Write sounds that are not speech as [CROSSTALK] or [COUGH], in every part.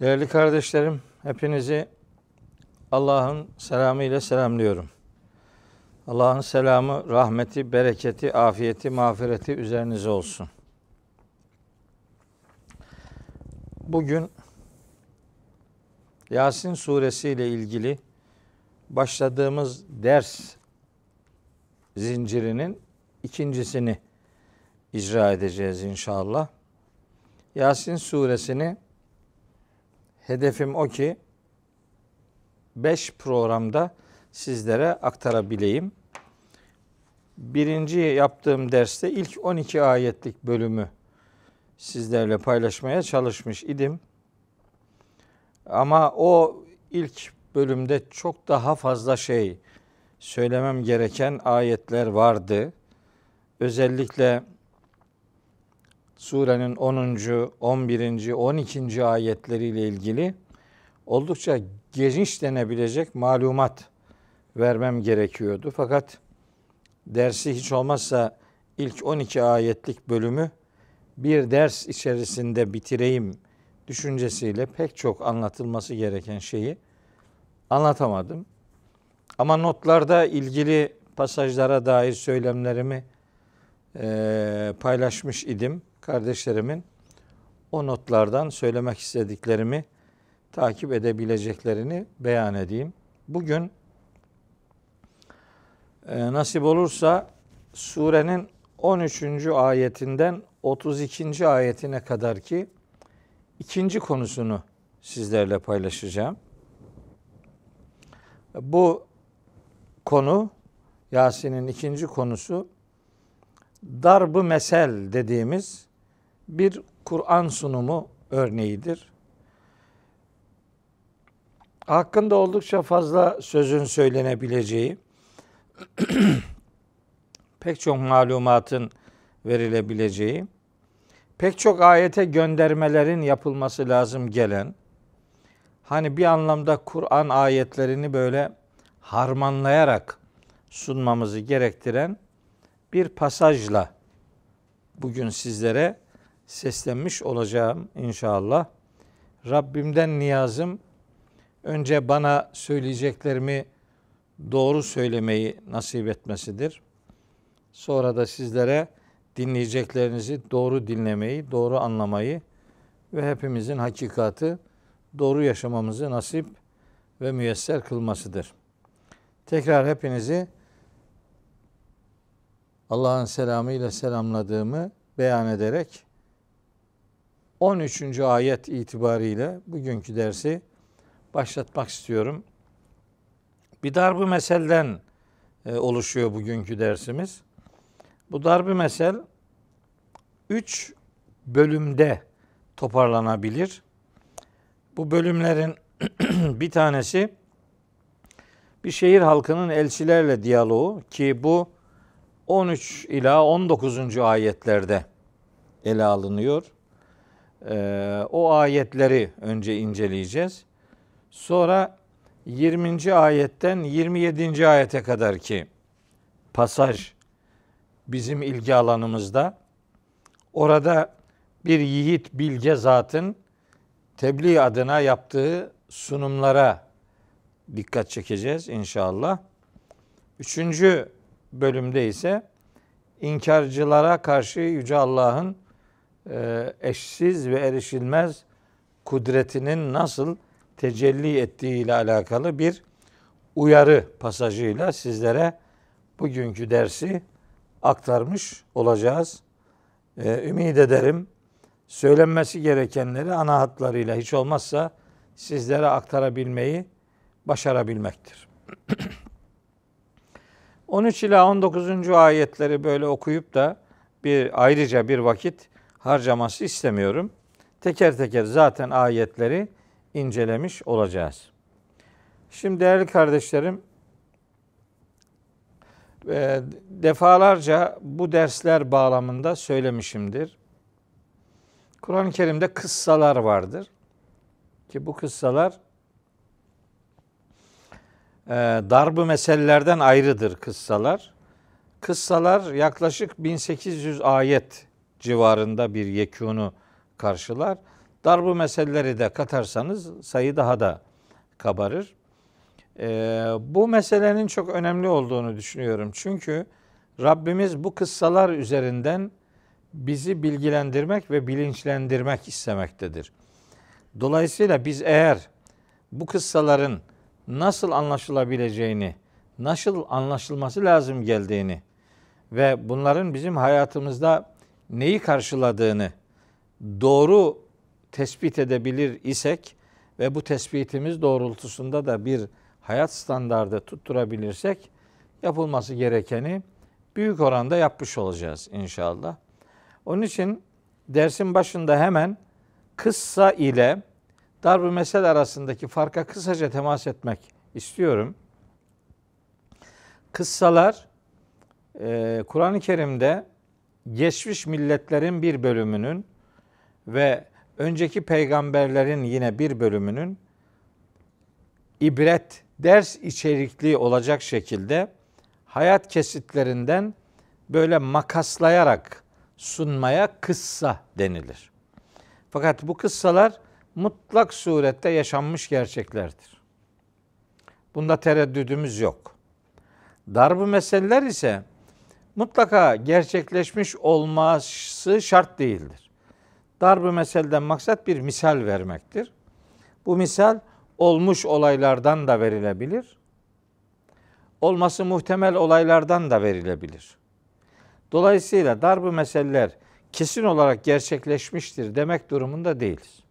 Değerli kardeşlerim, hepinizi Allah'ın selamı ile selamlıyorum. Allah'ın selamı, rahmeti, bereketi, afiyeti, mağfireti üzerinize olsun. Bugün Yasin suresi ile ilgili başladığımız ders zincirinin ikincisini icra edeceğiz inşallah. Yasin suresini hedefim o ki 5 programda sizlere aktarabileyim. Birinci yaptığım derste ilk 12 ayetlik bölümü sizlerle paylaşmaya çalışmış idim. Ama o ilk bölümde çok daha fazla şey söylemem gereken ayetler vardı. Özellikle surenin 10. 11. 12. ayetleriyle ilgili oldukça geniş denebilecek malumat vermem gerekiyordu. Fakat dersi hiç olmazsa ilk 12 ayetlik bölümü bir ders içerisinde bitireyim düşüncesiyle pek çok anlatılması gereken şeyi anlatamadım. Ama notlarda ilgili pasajlara dair söylemlerimi e, paylaşmış idim. Kardeşlerimin o notlardan söylemek istediklerimi takip edebileceklerini beyan edeyim. Bugün e, nasip olursa surenin 13. ayetinden 32. ayetine kadar ki ikinci konusunu sizlerle paylaşacağım. Bu konu Yasin'in ikinci konusu darbı mesel dediğimiz bir Kur'an sunumu örneğidir. Hakkında oldukça fazla sözün söylenebileceği, [CLEARS THROAT] pek çok malumatın verilebileceği, pek çok ayete göndermelerin yapılması lazım gelen, hani bir anlamda Kur'an ayetlerini böyle harmanlayarak sunmamızı gerektiren bir pasajla bugün sizlere seslenmiş olacağım inşallah. Rabbimden niyazım önce bana söyleyeceklerimi doğru söylemeyi nasip etmesidir. Sonra da sizlere dinleyeceklerinizi doğru dinlemeyi, doğru anlamayı ve hepimizin hakikatı doğru yaşamamızı nasip ve müyesser kılmasıdır. Tekrar hepinizi Allah'ın selamıyla selamladığımı beyan ederek 13. ayet itibariyle bugünkü dersi başlatmak istiyorum. Bir darbu meselden e, oluşuyor bugünkü dersimiz. Bu darbu mesel üç bölümde toparlanabilir. Bu bölümlerin [CLEARS THROAT] bir tanesi bir şehir halkının elçilerle diyaloğu ki bu 13 ila 19. ayetlerde ele alınıyor. Ee, o ayetleri önce inceleyeceğiz. Sonra 20. ayetten 27. ayete kadar ki pasaj bizim ilgi alanımızda. Orada bir yiğit bilge zatın tebliğ adına yaptığı sunumlara dikkat çekeceğiz inşallah. Üçüncü bölümde ise inkarcılara karşı Yüce Allah'ın eşsiz ve erişilmez kudretinin nasıl tecelli ettiği ile alakalı bir uyarı pasajıyla sizlere bugünkü dersi aktarmış olacağız. Ee, ümit ederim söylenmesi gerekenleri ana hatlarıyla hiç olmazsa sizlere aktarabilmeyi başarabilmektir. [CLEARS THROAT] 13 ila 19. ayetleri böyle okuyup da bir ayrıca bir vakit harcaması istemiyorum. Teker teker zaten ayetleri incelemiş olacağız. Şimdi değerli kardeşlerim e, defalarca bu dersler bağlamında söylemişimdir. Kur'an-ı Kerim'de kıssalar vardır. Ki bu kıssalar e, darbı meselelerden ayrıdır kıssalar. Kıssalar yaklaşık 1800 ayet civarında bir yekunu karşılar. Darbu meseleleri de katarsanız sayı daha da kabarır. Ee, bu meselenin çok önemli olduğunu düşünüyorum. Çünkü Rabbimiz bu kıssalar üzerinden bizi bilgilendirmek ve bilinçlendirmek istemektedir. Dolayısıyla biz eğer bu kıssaların nasıl anlaşılabileceğini, nasıl anlaşılması lazım geldiğini ve bunların bizim hayatımızda neyi karşıladığını doğru tespit edebilir isek ve bu tespitimiz doğrultusunda da bir hayat standardı tutturabilirsek yapılması gerekeni büyük oranda yapmış olacağız inşallah. Onun için dersin başında hemen kıssa ile darb-ı mesel arasındaki farka kısaca temas etmek istiyorum. Kıssalar e, Kur'an-ı Kerim'de geçmiş milletlerin bir bölümünün ve önceki peygamberlerin yine bir bölümünün ibret, ders içerikli olacak şekilde hayat kesitlerinden böyle makaslayarak sunmaya kıssa denilir. Fakat bu kıssalar mutlak surette yaşanmış gerçeklerdir. Bunda tereddüdümüz yok. Darbu meseleler ise mutlaka gerçekleşmiş olması şart değildir. Darbu meseleden maksat bir misal vermektir. Bu misal olmuş olaylardan da verilebilir. Olması muhtemel olaylardan da verilebilir. Dolayısıyla darbu meseleler kesin olarak gerçekleşmiştir demek durumunda değiliz.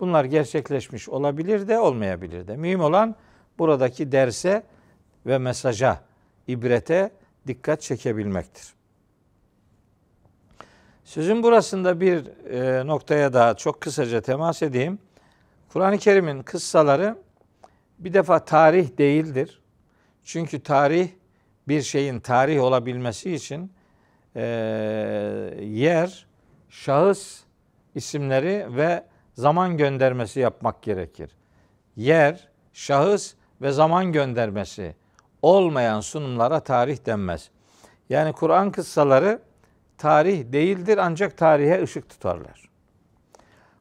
Bunlar gerçekleşmiş olabilir de olmayabilir de. Mühim olan buradaki derse ve mesaja, ibrete dikkat çekebilmektir. Sözün burasında bir e, noktaya daha çok kısaca temas edeyim. Kur'an-ı Kerim'in kıssaları bir defa tarih değildir. Çünkü tarih bir şeyin tarih olabilmesi için e, yer, şahıs isimleri ve zaman göndermesi yapmak gerekir. Yer, şahıs ve zaman göndermesi olmayan sunumlara tarih denmez. Yani Kur'an kıssaları tarih değildir ancak tarihe ışık tutarlar.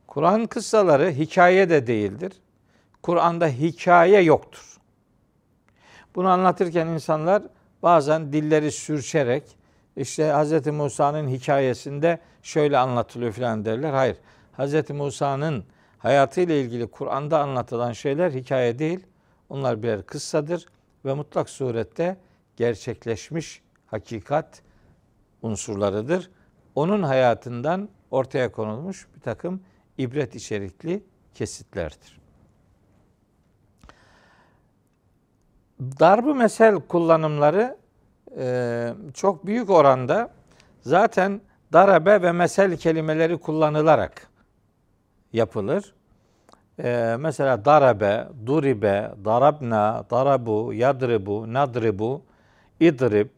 Kur'an kıssaları hikaye de değildir. Kur'an'da hikaye yoktur. Bunu anlatırken insanlar bazen dilleri sürçerek işte Hz. Musa'nın hikayesinde şöyle anlatılıyor falan derler. Hayır. Hz. Musa'nın hayatıyla ilgili Kur'an'da anlatılan şeyler hikaye değil. Onlar birer kıssadır ve mutlak surette gerçekleşmiş hakikat unsurlarıdır. Onun hayatından ortaya konulmuş bir takım ibret içerikli kesitlerdir. Darbu mesel kullanımları e, çok büyük oranda zaten darabe ve mesel kelimeleri kullanılarak yapılır. E, mesela darabe, duribe, darabna, darabu, yadribu, nadribu, idrib,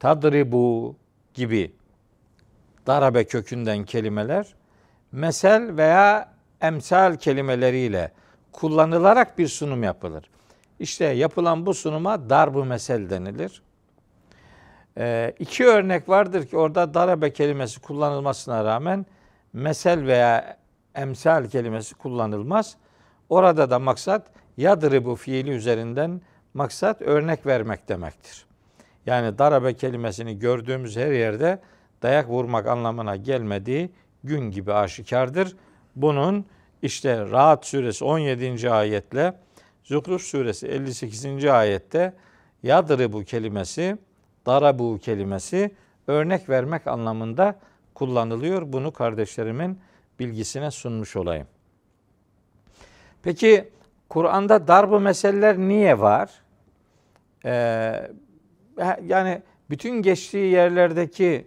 tadribu gibi darabe kökünden kelimeler mesel veya emsal kelimeleriyle kullanılarak bir sunum yapılır. İşte yapılan bu sunuma darbu mesel denilir. Ee, iki örnek vardır ki orada darabe kelimesi kullanılmasına rağmen mesel veya emsal kelimesi kullanılmaz. Orada da maksat bu fiili üzerinden maksat örnek vermek demektir. Yani darabe kelimesini gördüğümüz her yerde dayak vurmak anlamına gelmediği gün gibi aşikardır. Bunun işte Rahat suresi 17. ayetle Zuhruf suresi 58. ayette bu kelimesi, darabu kelimesi örnek vermek anlamında kullanılıyor. Bunu kardeşlerimin bilgisine sunmuş olayım. Peki Kur'an'da darbu meseleler niye var? Ee, yani bütün geçtiği yerlerdeki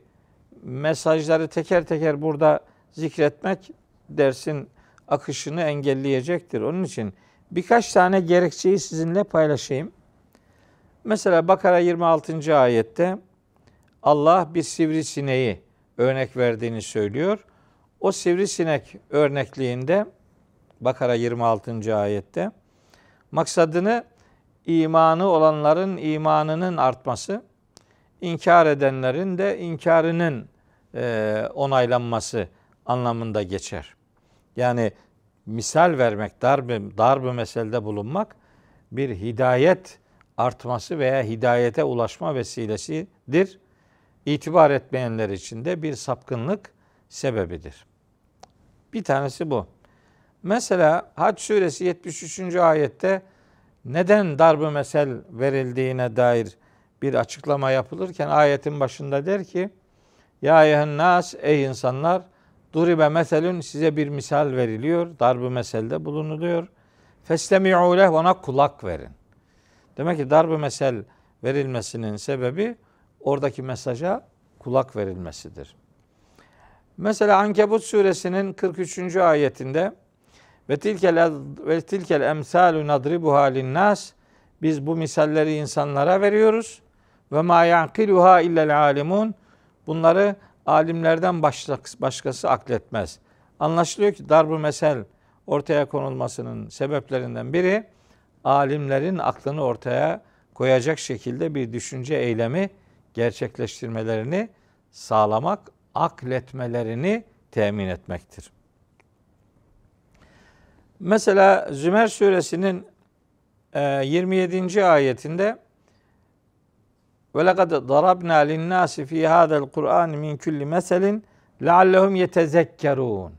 mesajları teker teker burada zikretmek dersin akışını engelleyecektir. Onun için birkaç tane gerekçeyi sizinle paylaşayım. Mesela Bakara 26. ayette Allah bir sivrisineği örnek verdiğini söylüyor. O sivrisinek örnekliğinde Bakara 26. ayette maksadını imanı olanların imanının artması, inkar edenlerin de inkarının e, onaylanması anlamında geçer. Yani misal vermek, darbe, darbe meselede bulunmak bir hidayet artması veya hidayete ulaşma vesilesidir. İtibar etmeyenler için de bir sapkınlık sebebidir. Bir tanesi bu. Mesela Hac suresi 73. ayette neden darbe mesel verildiğine dair bir açıklama yapılırken ayetin başında der ki Ya eyhen nas ey insanlar duribe meselün size bir misal veriliyor. Darbe meselde bulunuluyor. Festemi'u leh ona kulak verin. Demek ki darbe mesel verilmesinin sebebi oradaki mesaja kulak verilmesidir. Mesela Ankebut suresinin 43. ayetinde ve tilkel ve tilkel emsalu nadribuha linnas biz bu misalleri insanlara veriyoruz ve ma yaqiluha illel alimun bunları alimlerden başkası akletmez. Anlaşılıyor ki darbu mesel ortaya konulmasının sebeplerinden biri alimlerin aklını ortaya koyacak şekilde bir düşünce eylemi gerçekleştirmelerini sağlamak, akletmelerini temin etmektir. Mesela Zümer suresinin 27. E, ayetinde ve lekad darabna lin-nasi fi hada'l Kur'an min kulli meselin leallehum yetezekkerun.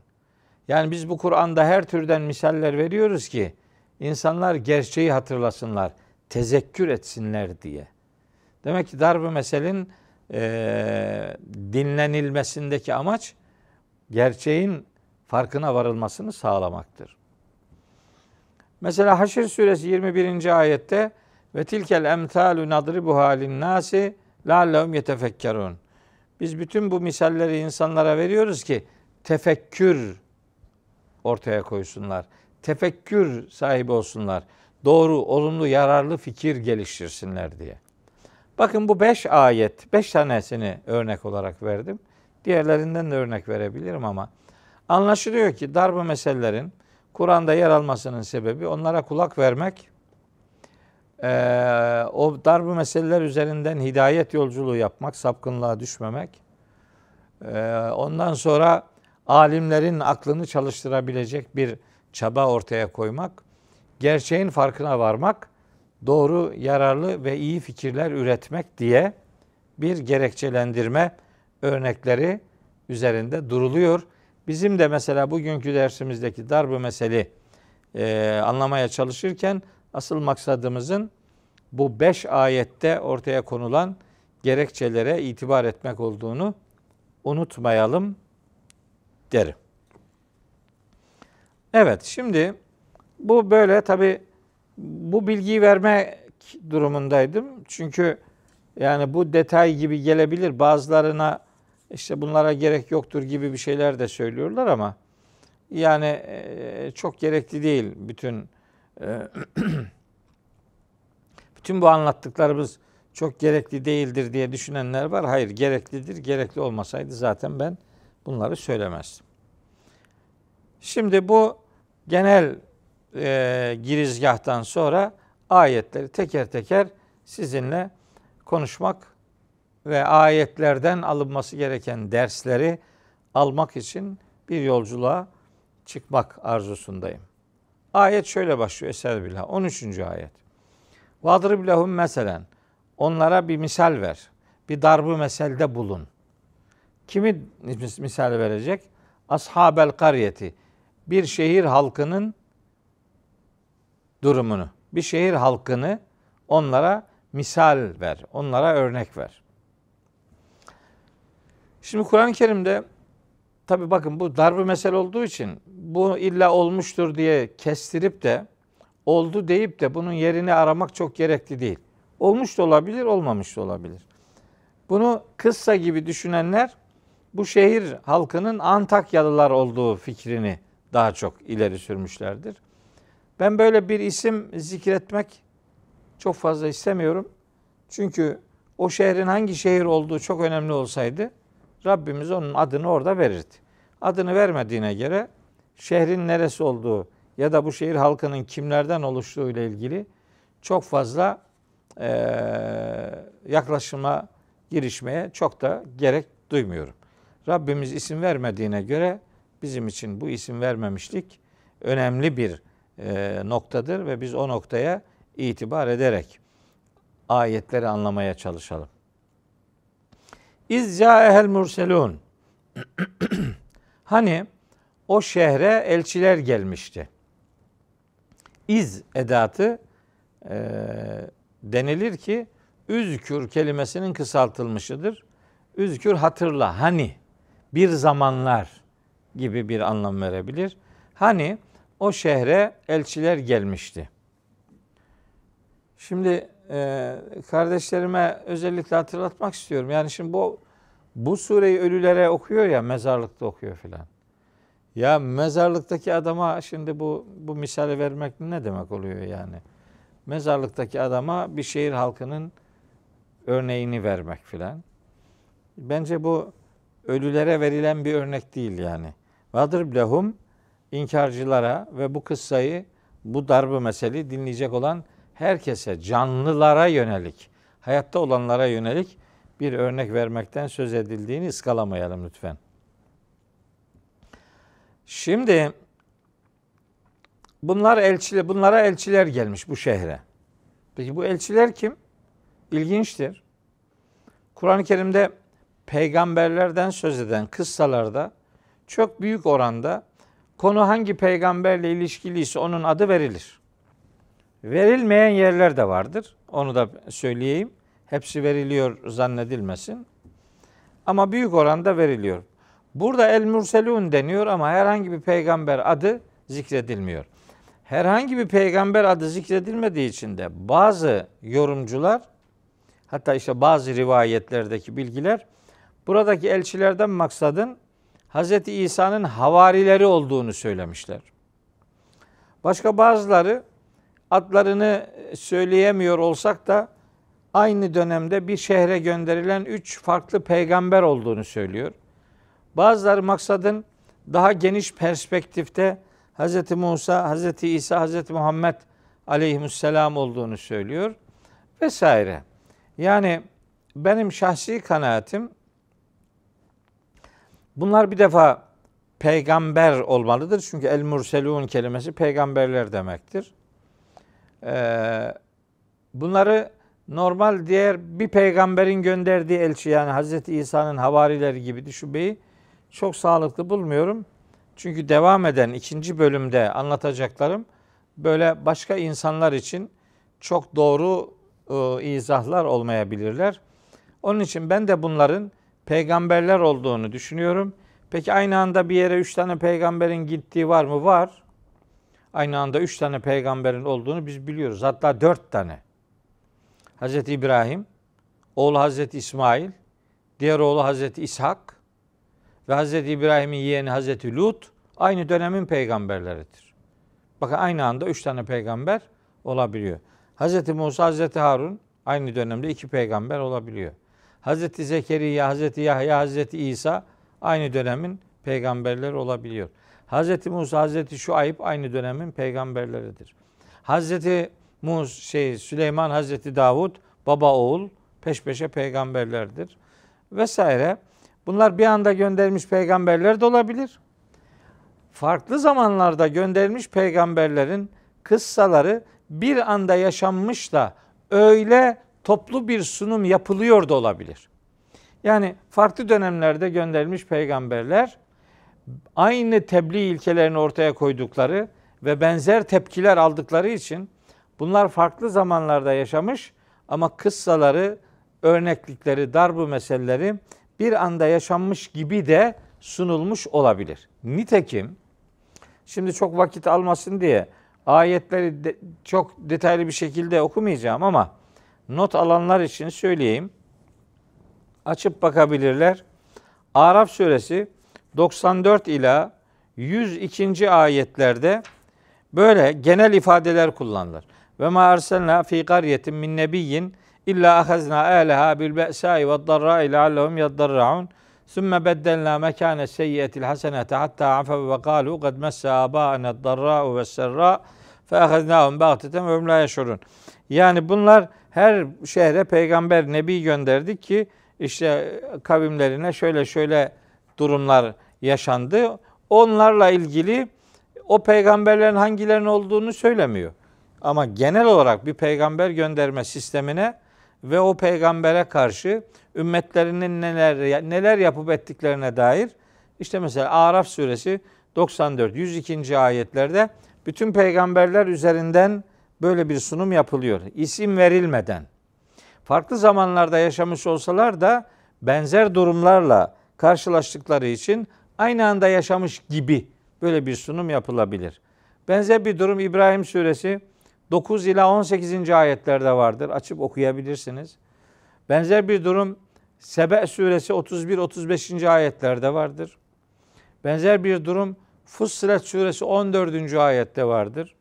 Yani biz bu Kur'an'da her türden misaller veriyoruz ki insanlar gerçeği hatırlasınlar, tezekkür etsinler diye. Demek ki darb-ı meselin e, dinlenilmesindeki amaç gerçeğin farkına varılmasını sağlamaktır. Mesela Haşr suresi 21. ayette ve tilkel emtalu nadribuha lin nasi la'allehum yetefekkerun. Biz bütün bu misalleri insanlara veriyoruz ki tefekkür ortaya koysunlar. Tefekkür sahibi olsunlar. Doğru, olumlu, yararlı fikir geliştirsinler diye. Bakın bu beş ayet, beş tanesini örnek olarak verdim. Diğerlerinden de örnek verebilirim ama anlaşılıyor ki darbe meselelerin Kur'an'da yer almasının sebebi onlara kulak vermek, o darbe meseleler üzerinden hidayet yolculuğu yapmak, sapkınlığa düşmemek, ondan sonra alimlerin aklını çalıştırabilecek bir çaba ortaya koymak, gerçeğin farkına varmak, doğru, yararlı ve iyi fikirler üretmek diye bir gerekçelendirme örnekleri üzerinde duruluyor. Bizim de mesela bugünkü dersimizdeki darbu meseli e, anlamaya çalışırken asıl maksadımızın bu beş ayette ortaya konulan gerekçelere itibar etmek olduğunu unutmayalım derim. Evet şimdi bu böyle tabi bu bilgiyi verme durumundaydım. Çünkü yani bu detay gibi gelebilir. Bazılarına işte bunlara gerek yoktur gibi bir şeyler de söylüyorlar ama yani e, çok gerekli değil bütün e, [CLEARS THROAT] bütün bu anlattıklarımız çok gerekli değildir diye düşünenler var. Hayır gereklidir. Gerekli olmasaydı zaten ben bunları söylemezdim. Şimdi bu genel e, girizgahtan sonra ayetleri teker teker sizinle konuşmak ve ayetlerden alınması gereken dersleri almak için bir yolculuğa çıkmak arzusundayım. Ayet şöyle başlıyor Estağfirullah. 13. ayet. Vadrib lehum meselen. Onlara bir misal ver. Bir darbı meselde bulun. Kimi misal verecek? Ashabel karyeti. Bir şehir halkının durumunu. Bir şehir halkını onlara misal ver. Onlara örnek ver. Şimdi Kur'an-ı Kerim'de tabi bakın bu darbe mesele olduğu için bu illa olmuştur diye kestirip de oldu deyip de bunun yerini aramak çok gerekli değil. Olmuş da olabilir, olmamış da olabilir. Bunu kıssa gibi düşünenler bu şehir halkının Antakyalılar olduğu fikrini daha çok ileri sürmüşlerdir. Ben böyle bir isim zikretmek çok fazla istemiyorum. Çünkü o şehrin hangi şehir olduğu çok önemli olsaydı Rabbimiz onun adını orada verirdi. Adını vermediğine göre şehrin neresi olduğu ya da bu şehir halkının kimlerden oluştuğu ile ilgili çok fazla e, yaklaşıma girişmeye çok da gerek duymuyorum. Rabbimiz isim vermediğine göre bizim için bu isim vermemişlik önemli bir e, noktadır ve biz o noktaya itibar ederek ayetleri anlamaya çalışalım. İz ca'ehel murselun. [CLEARS THROAT] hani o şehre elçiler gelmişti. İz edatı e, denilir ki üzkür kelimesinin kısaltılmışıdır. Üzkür hatırla hani bir zamanlar gibi bir anlam verebilir. Hani o şehre elçiler gelmişti. Şimdi e, kardeşlerime özellikle hatırlatmak istiyorum. Yani şimdi bu bu sureyi ölülere okuyor ya mezarlıkta okuyor filan. Ya mezarlıktaki adama şimdi bu bu misali vermek ne demek oluyor yani? Mezarlıktaki adama bir şehir halkının örneğini vermek filan. Bence bu ölülere verilen bir örnek değil yani. Vadır lehum inkarcılara ve bu kıssayı bu darbı meseleyi dinleyecek olan herkese, canlılara yönelik, hayatta olanlara yönelik bir örnek vermekten söz edildiğini ıskalamayalım lütfen. Şimdi bunlar elçiler, bunlara elçiler gelmiş bu şehre. Peki bu elçiler kim? İlginçtir. Kur'an-ı Kerim'de peygamberlerden söz eden kıssalarda çok büyük oranda konu hangi peygamberle ilişkiliyse onun adı verilir. Verilmeyen yerler de vardır. Onu da söyleyeyim. Hepsi veriliyor zannedilmesin. Ama büyük oranda veriliyor. Burada el murselun deniyor ama herhangi bir peygamber adı zikredilmiyor. Herhangi bir peygamber adı zikredilmediği için de bazı yorumcular hatta işte bazı rivayetlerdeki bilgiler buradaki elçilerden maksadın Hz. İsa'nın havarileri olduğunu söylemişler. Başka bazıları adlarını söyleyemiyor olsak da aynı dönemde bir şehre gönderilen üç farklı peygamber olduğunu söylüyor. Bazıları maksadın daha geniş perspektifte Hz. Musa, Hz. İsa, Hz. Muhammed aleyhisselam olduğunu söylüyor vesaire. Yani benim şahsi kanaatim bunlar bir defa peygamber olmalıdır. Çünkü el murselun kelimesi peygamberler demektir. Ee, bunları normal diğer bir peygamberin gönderdiği elçi yani Hz. İsa'nın havarileri gibi düşünmeyi çok sağlıklı bulmuyorum. Çünkü devam eden ikinci bölümde anlatacaklarım böyle başka insanlar için çok doğru e, izahlar olmayabilirler. Onun için ben de bunların peygamberler olduğunu düşünüyorum. Peki aynı anda bir yere üç tane peygamberin gittiği var mı? Var. Aynı anda üç tane peygamberin olduğunu biz biliyoruz. Hatta dört tane. Hazreti İbrahim, oğlu Hazreti İsmail, diğer oğlu Hazreti İshak ve Hazreti İbrahim'in yeğeni Hazreti Lut aynı dönemin peygamberleridir. Bakın aynı anda üç tane peygamber olabiliyor. Hazreti Musa, Hazreti Harun aynı dönemde iki peygamber olabiliyor. Hazreti Zekeriya, Hazreti Yahya, Hazreti İsa aynı dönemin peygamberleri olabiliyor. Hazreti Musa, Hazreti Şuayb aynı dönemin peygamberleridir. Hazreti Mus şey Süleyman, Hazreti Davud baba oğul peş peşe peygamberlerdir vesaire. Bunlar bir anda gönderilmiş peygamberler de olabilir. Farklı zamanlarda gönderilmiş peygamberlerin kıssaları bir anda yaşanmış da öyle toplu bir sunum yapılıyor da olabilir. Yani farklı dönemlerde gönderilmiş peygamberler aynı tebliğ ilkelerini ortaya koydukları ve benzer tepkiler aldıkları için bunlar farklı zamanlarda yaşamış ama kıssaları, örneklikleri, darbu meseleleri bir anda yaşanmış gibi de sunulmuş olabilir. Nitekim şimdi çok vakit almasın diye ayetleri de, çok detaylı bir şekilde okumayacağım ama not alanlar için söyleyeyim. Açıp bakabilirler. Araf suresi 94 ila 102. ayetlerde böyle genel ifadeler kullanılır. Ve ma arsalna fi qaryetin min nebiyyin illa ahazna ehleha bil be'sai ve darra'i leallehum yaddarraun. Sümme beddelna mekane seyyiyetil hasenete hatta afe ve kalu kad messe abâene darra'u ve serra fe ahaznâhum bagteten ve la yeşurun. Yani bunlar her şehre peygamber, nebi gönderdik ki işte kavimlerine şöyle şöyle durumlar yaşandı. onlarla ilgili o peygamberlerin hangilerinin olduğunu söylemiyor. Ama genel olarak bir peygamber gönderme sistemine ve o peygambere karşı ümmetlerinin neler neler yapıp ettiklerine dair işte mesela Araf suresi 94 102. ayetlerde bütün peygamberler üzerinden böyle bir sunum yapılıyor. İsim verilmeden. Farklı zamanlarda yaşamış olsalar da benzer durumlarla karşılaştıkları için aynı anda yaşamış gibi böyle bir sunum yapılabilir. Benzer bir durum İbrahim suresi 9 ila 18. ayetlerde vardır. Açıp okuyabilirsiniz. Benzer bir durum Sebe suresi 31-35. ayetlerde vardır. Benzer bir durum Fussilet suresi 14. ayette vardır.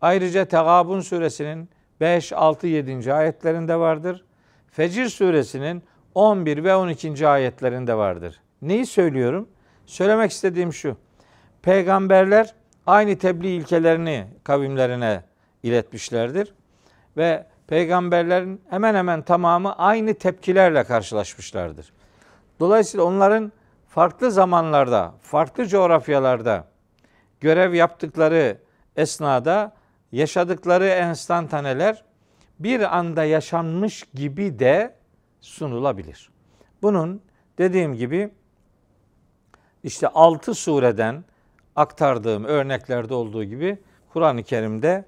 Ayrıca Tegabun suresinin 5, 6, 7. ayetlerinde vardır. Fecir suresinin 11 ve 12. ayetlerinde vardır. Neyi söylüyorum? Söylemek istediğim şu. Peygamberler aynı tebliğ ilkelerini kavimlerine iletmişlerdir ve peygamberlerin hemen hemen tamamı aynı tepkilerle karşılaşmışlardır. Dolayısıyla onların farklı zamanlarda, farklı coğrafyalarda görev yaptıkları esnada yaşadıkları enstantaneler bir anda yaşanmış gibi de sunulabilir. Bunun dediğim gibi işte 6 sureden aktardığım örneklerde olduğu gibi Kur'an-ı Kerim'de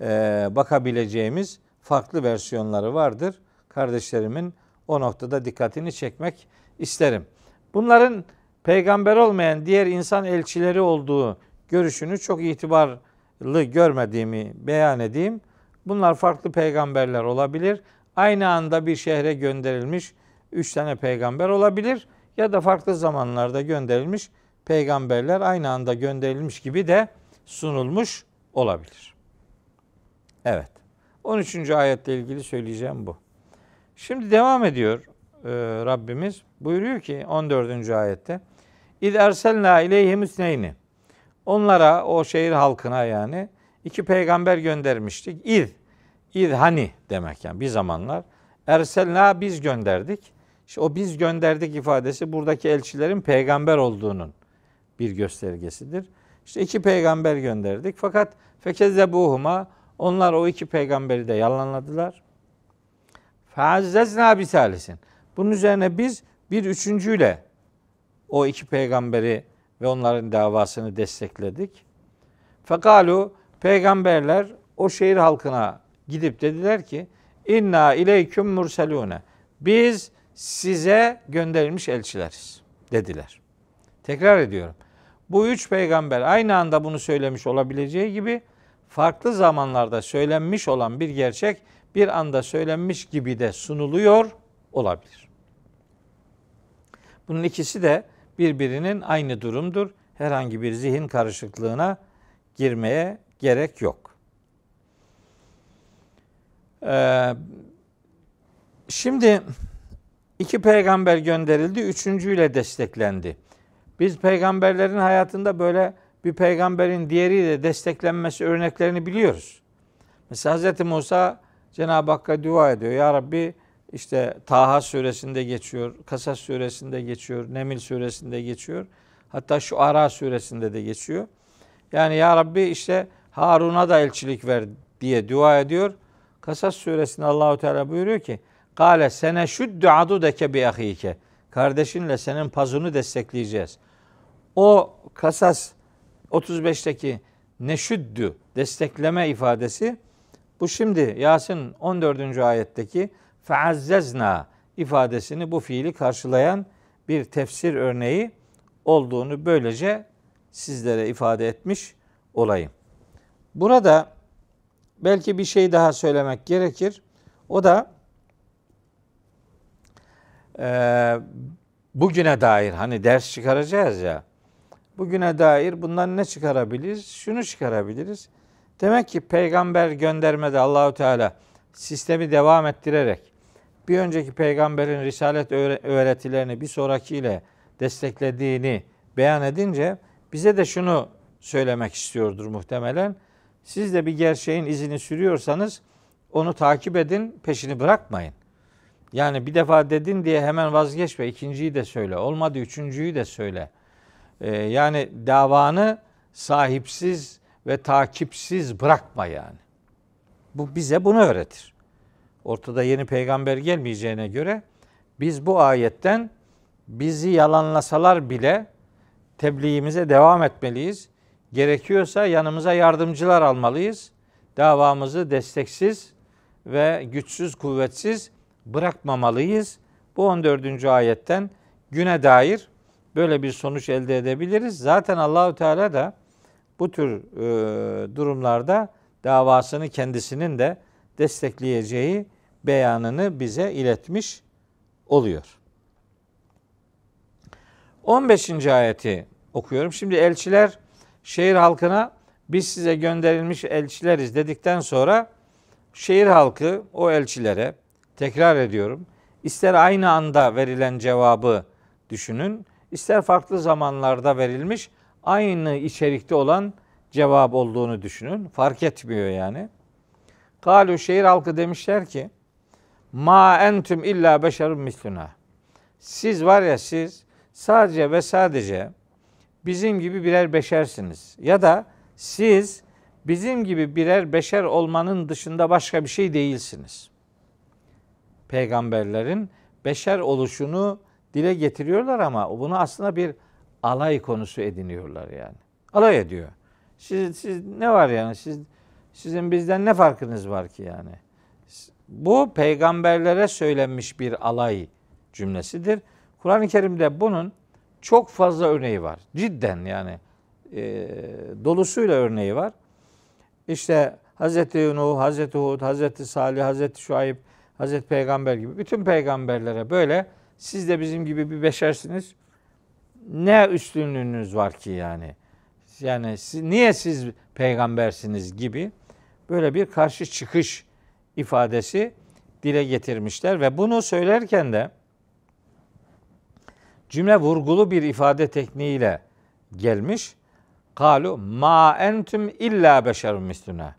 e, bakabileceğimiz farklı versiyonları vardır. Kardeşlerimin o noktada dikkatini çekmek isterim. Bunların peygamber olmayan diğer insan elçileri olduğu görüşünü çok itibarlı görmediğimi beyan edeyim. Bunlar farklı peygamberler olabilir. Aynı anda bir şehre gönderilmiş üç tane peygamber olabilir ya da farklı zamanlarda gönderilmiş peygamberler aynı anda gönderilmiş gibi de sunulmuş olabilir. Evet. 13. ayetle ilgili söyleyeceğim bu. Şimdi devam ediyor e, Rabbimiz. Buyuruyor ki 14. ayette. İz erselna ileyhim üsneyni. Onlara o şehir halkına yani iki peygamber göndermiştik. İz. İz hani demek yani bir zamanlar. Erselna biz gönderdik. İşte o biz gönderdik ifadesi buradaki elçilerin peygamber olduğunun bir göstergesidir. İşte iki peygamber gönderdik. Fakat fekezzebuhuma onlar o iki peygamberi de yalanladılar. Feazzezna bisalisin. Bunun üzerine biz bir üçüncüyle o iki peygamberi ve onların davasını destekledik. Fekalu peygamberler o şehir halkına gidip dediler ki inna ileyküm murselune. Biz size gönderilmiş elçileriz dediler. Tekrar ediyorum. Bu üç peygamber aynı anda bunu söylemiş olabileceği gibi farklı zamanlarda söylenmiş olan bir gerçek bir anda söylenmiş gibi de sunuluyor olabilir. Bunun ikisi de birbirinin aynı durumdur. Herhangi bir zihin karışıklığına girmeye gerek yok. Ee, şimdi iki peygamber gönderildi, üçüncüyle desteklendi. Biz peygamberlerin hayatında böyle bir peygamberin diğeriyle desteklenmesi örneklerini biliyoruz. Mesela Hz. Musa Cenab-ı Hakk'a dua ediyor. Ya Rabbi işte Taha suresinde geçiyor, Kasas suresinde geçiyor, Nemil suresinde geçiyor. Hatta şu Ara suresinde de geçiyor. Yani Ya Rabbi işte Harun'a da elçilik ver diye dua ediyor. Kasas suresinde Allahu Teala buyuruyor ki: "Kale sene şuddu adudeke bi ahike." Kardeşinle senin pazunu destekleyeceğiz. O Kasas 35'teki neşüddü destekleme ifadesi bu şimdi Yasin 14. ayetteki feazzezna ifadesini bu fiili karşılayan bir tefsir örneği olduğunu böylece sizlere ifade etmiş olayım. Burada belki bir şey daha söylemek gerekir. O da e, bugüne dair hani ders çıkaracağız ya. Bugüne dair bundan ne çıkarabiliriz? Şunu çıkarabiliriz. Demek ki peygamber göndermede Allahu Teala sistemi devam ettirerek bir önceki peygamberin risalet öğretilerini bir sonrakiyle desteklediğini beyan edince bize de şunu söylemek istiyordur muhtemelen. Siz de bir gerçeğin izini sürüyorsanız onu takip edin, peşini bırakmayın. Yani bir defa dedin diye hemen vazgeçme, ikinciyi de söyle. Olmadı üçüncüyü de söyle. Ee, yani davanı sahipsiz ve takipsiz bırakma yani. Bu bize bunu öğretir. Ortada yeni peygamber gelmeyeceğine göre biz bu ayetten bizi yalanlasalar bile tebliğimize devam etmeliyiz. Gerekiyorsa yanımıza yardımcılar almalıyız. Davamızı desteksiz ve güçsüz, kuvvetsiz bırakmamalıyız. Bu 14. ayetten güne dair böyle bir sonuç elde edebiliriz. Zaten Allahü Teala da bu tür e, durumlarda davasını kendisinin de destekleyeceği beyanını bize iletmiş oluyor. 15. ayeti okuyorum. Şimdi elçiler şehir halkına biz size gönderilmiş elçileriz dedikten sonra şehir halkı o elçilere tekrar ediyorum. ister aynı anda verilen cevabı düşünün, ister farklı zamanlarda verilmiş aynı içerikte olan cevap olduğunu düşünün. Fark etmiyor yani. Kalu şehir halkı demişler ki ma entüm illa beşerun misluna. Siz var ya siz sadece ve sadece bizim gibi birer beşersiniz. Ya da siz bizim gibi birer beşer olmanın dışında başka bir şey değilsiniz. Peygamberlerin beşer oluşunu dile getiriyorlar ama bunu aslında bir alay konusu ediniyorlar yani. Alay ediyor. Siz, siz ne var yani? Siz sizin bizden ne farkınız var ki yani? Bu peygamberlere söylenmiş bir alay cümlesidir. Kur'an-ı Kerim'de bunun çok fazla örneği var. Cidden yani e, dolusuyla örneği var. İşte Hazreti Nuh, Hazreti Hud, Hazreti Salih, Hazreti Şuayb, Hazreti Peygamber gibi bütün peygamberlere böyle siz de bizim gibi bir beşersiniz. Ne üstünlüğünüz var ki yani? Yani siz, niye siz peygambersiniz gibi böyle bir karşı çıkış ifadesi dile getirmişler ve bunu söylerken de cümle vurgulu bir ifade tekniğiyle gelmiş. Kalu ma entüm illa beşerun misluna.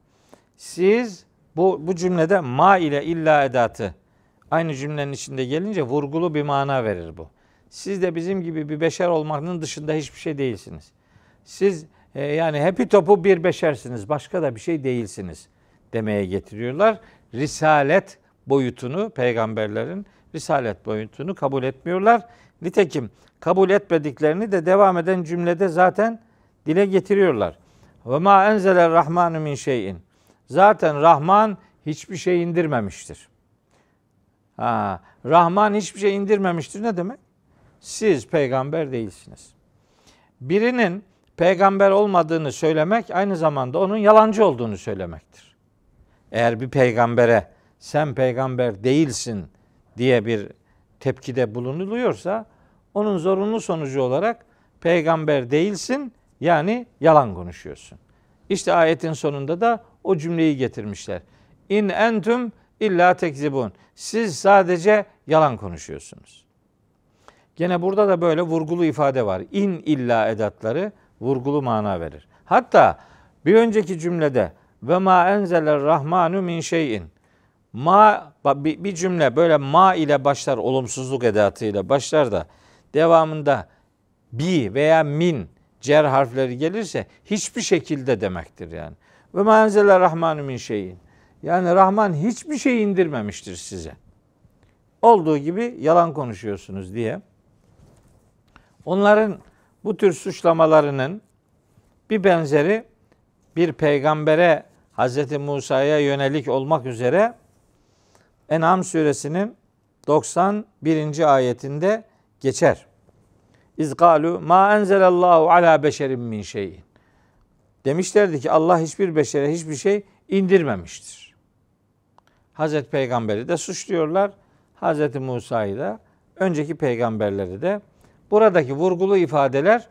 Siz bu bu cümlede ma ile illa edatı aynı cümlenin içinde gelince vurgulu bir mana verir bu. Siz de bizim gibi bir beşer olmanın dışında hiçbir şey değilsiniz. Siz e, yani hepi topu bir beşersiniz. Başka da bir şey değilsiniz demeye getiriyorlar. Risalet boyutunu peygamberlerin risalet boyutunu kabul etmiyorlar. Nitekim kabul etmediklerini de devam eden cümlede zaten dile getiriyorlar. Ve ma enzeler rahmanu min şeyin. Zaten Rahman hiçbir şey indirmemiştir. Ha, Rahman hiçbir şey indirmemiştir ne demek? Siz peygamber değilsiniz. Birinin peygamber olmadığını söylemek aynı zamanda onun yalancı olduğunu söylemektir. Eğer bir peygambere sen peygamber değilsin diye bir tepkide bulunuluyorsa onun zorunlu sonucu olarak peygamber değilsin yani yalan konuşuyorsun. İşte ayetin sonunda da o cümleyi getirmişler. İn entüm illa tekzibun. Siz sadece yalan konuşuyorsunuz. Gene burada da böyle vurgulu ifade var. İn illa edatları vurgulu mana verir. Hatta bir önceki cümlede ve ma enzeler rahmanu min şeyin. Ma bir cümle böyle ma ile başlar olumsuzluk edatıyla başlar da devamında bi veya min cer harfleri gelirse hiçbir şekilde demektir yani. Ve ma enzeler rahmanu min şeyin. Yani Rahman hiçbir şey indirmemiştir size. Olduğu gibi yalan konuşuyorsunuz diye. Onların bu tür suçlamalarının bir benzeri bir peygambere Hz. Musa'ya yönelik olmak üzere En'am suresinin 91. ayetinde geçer. İzgalu ma enzelallahu ala beşerin min şeyin. Demişlerdi ki Allah hiçbir beşere hiçbir şey indirmemiştir. Hazreti Peygamber'i de suçluyorlar. Hazreti Musa'yı da önceki peygamberleri de buradaki vurgulu ifadeler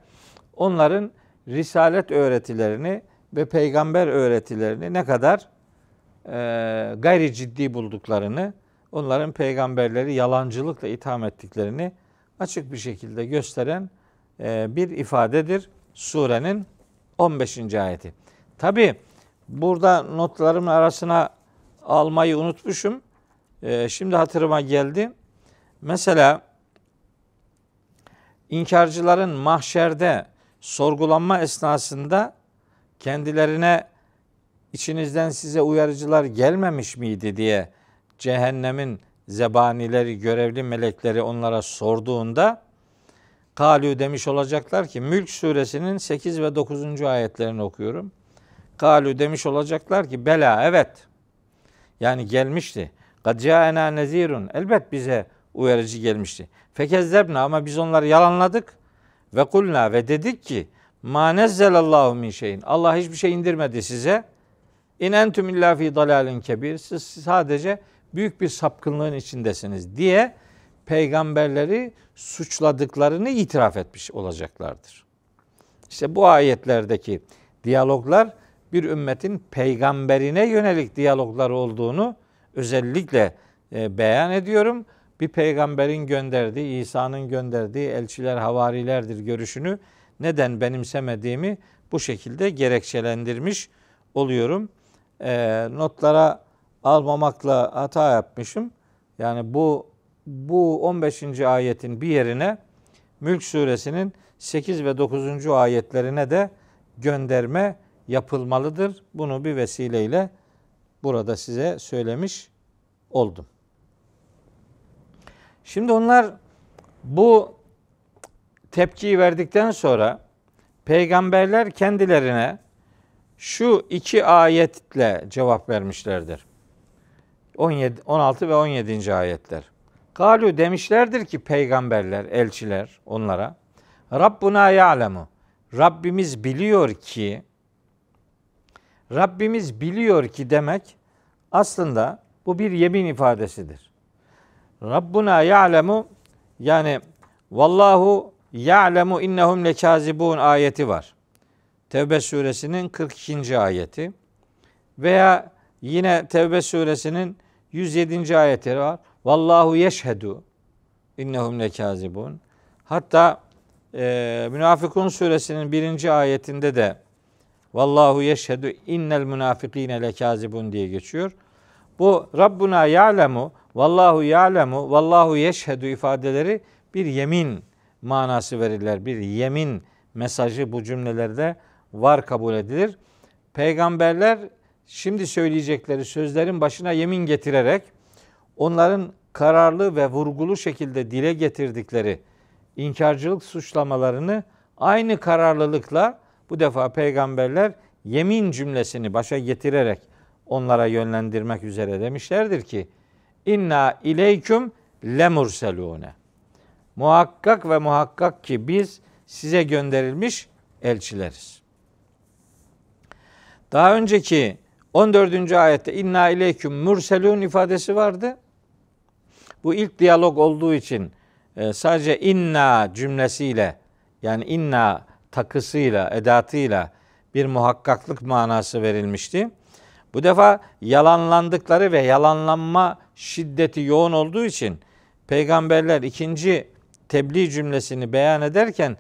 onların risalet öğretilerini ve peygamber öğretilerini ne kadar e, gayri ciddi bulduklarını, onların peygamberleri yalancılıkla itham ettiklerini açık bir şekilde gösteren e, bir ifadedir surenin 15. ayeti. Tabi burada notlarımın arasına almayı unutmuşum. E, şimdi hatırıma geldi. Mesela inkarcıların mahşerde sorgulanma esnasında kendilerine içinizden size uyarıcılar gelmemiş miydi diye cehennemin zebanileri, görevli melekleri onlara sorduğunda Kalü demiş olacaklar ki Mülk suresinin 8 ve 9. ayetlerini okuyorum. Kalü demiş olacaklar ki bela evet. Yani gelmişti. Kad caena nezirun. Elbet bize uyarıcı gelmişti. Fekezzebna ama biz onları yalanladık. Ve kulna ve dedik ki ma nezzelallahu min şeyin. Allah hiçbir şey indirmedi size. İn entum illa fi dalalin kebir. Siz sadece büyük bir sapkınlığın içindesiniz diye peygamberleri suçladıklarını itiraf etmiş olacaklardır. İşte bu ayetlerdeki diyaloglar bir ümmetin peygamberine yönelik diyaloglar olduğunu özellikle e, beyan ediyorum. Bir peygamberin gönderdiği, İsa'nın gönderdiği elçiler havarilerdir görüşünü neden benimsemediğimi bu şekilde gerekçelendirmiş oluyorum. E, notlara almamakla hata yapmışım. Yani bu bu 15. ayetin bir yerine Mülk suresinin 8 ve 9. ayetlerine de gönderme yapılmalıdır. Bunu bir vesileyle burada size söylemiş oldum. Şimdi onlar bu tepkiyi verdikten sonra peygamberler kendilerine şu iki ayetle cevap vermişlerdir. 17, 16 ve 17. ayetler. Galu demişlerdir ki peygamberler, elçiler onlara. Rabbuna ya'lemu. Rabbimiz biliyor ki Rabbimiz biliyor ki demek aslında bu bir yemin ifadesidir. Rabbuna ya'lemu yani vallahu ya'lemu innehum lekazibun ayeti var. Tevbe suresinin 42. ayeti veya yine Tevbe suresinin 107. ayeti var. Vallahu yeşhedü innehum lekazibun. Hatta e, Münafıkun suresinin birinci ayetinde de Vallahu yeşhedü innel münafikine lekazibun diye geçiyor. Bu Rabbuna ya'lemu, vallahu ya'lemu, vallahu yeşhedü ifadeleri bir yemin manası verirler. Bir yemin mesajı bu cümlelerde var kabul edilir. Peygamberler şimdi söyleyecekleri sözlerin başına yemin getirerek onların kararlı ve vurgulu şekilde dile getirdikleri inkarcılık suçlamalarını aynı kararlılıkla bu defa peygamberler yemin cümlesini başa getirerek onlara yönlendirmek üzere demişlerdir ki inna ileyküm lemurselune. Muhakkak ve muhakkak ki biz size gönderilmiş elçileriz. Daha önceki 14. ayette inna ileyküm murselun ifadesi vardı. Bu ilk diyalog olduğu için e, sadece inna cümlesiyle yani inna takısıyla, edatıyla bir muhakkaklık manası verilmişti. Bu defa yalanlandıkları ve yalanlanma şiddeti yoğun olduğu için peygamberler ikinci tebliğ cümlesini beyan ederken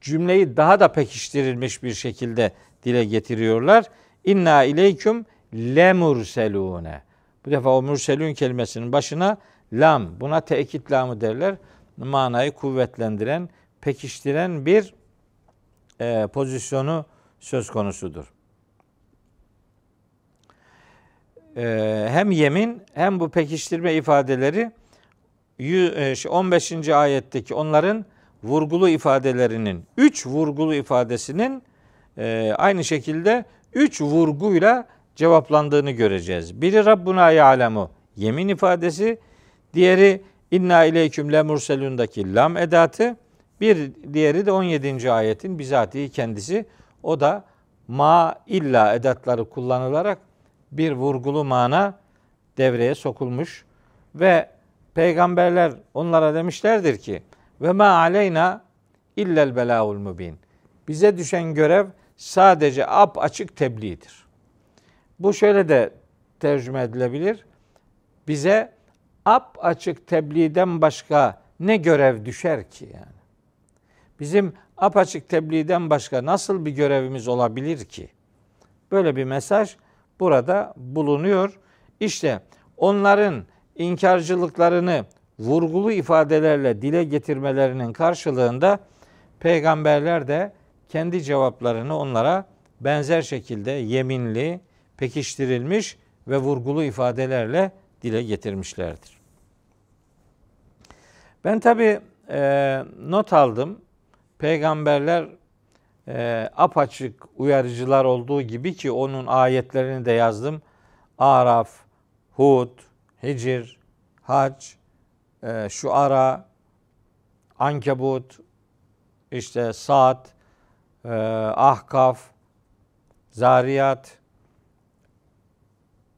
cümleyi daha da pekiştirilmiş bir şekilde dile getiriyorlar. İnna ileyküm lemurselune. Bu defa o mürselün kelimesinin başına lam, buna tekit lamı derler. Manayı kuvvetlendiren, pekiştiren bir e, pozisyonu söz konusudur. E, hem yemin hem bu pekiştirme ifadeleri 15. E, ayetteki onların vurgulu ifadelerinin, üç vurgulu ifadesinin e, aynı şekilde üç vurguyla cevaplandığını göreceğiz. Biri Rabbuna ya'lemu yemin ifadesi, diğeri inna ileyküm le murselundaki lam edatı, bir diğeri de 17. ayetin bizatihi kendisi. O da ma illa edatları kullanılarak bir vurgulu mana devreye sokulmuş ve peygamberler onlara demişlerdir ki ve ma aleyna illel belaul mubin. Bize düşen görev sadece ap açık tebliğdir. Bu şöyle de tercüme edilebilir. Bize ap açık tebliğden başka ne görev düşer ki yani? Bizim apaçık tebliğden başka nasıl bir görevimiz olabilir ki? Böyle bir mesaj burada bulunuyor. İşte onların inkarcılıklarını vurgulu ifadelerle dile getirmelerinin karşılığında peygamberler de kendi cevaplarını onlara benzer şekilde yeminli, pekiştirilmiş ve vurgulu ifadelerle dile getirmişlerdir. Ben tabi e, not aldım. Peygamberler e, apaçık uyarıcılar olduğu gibi ki onun ayetlerini de yazdım. Araf, Hud, Hicr, Hac, e, Şuara, Ankebut, işte Saat, e, Ahkaf, Zariyat,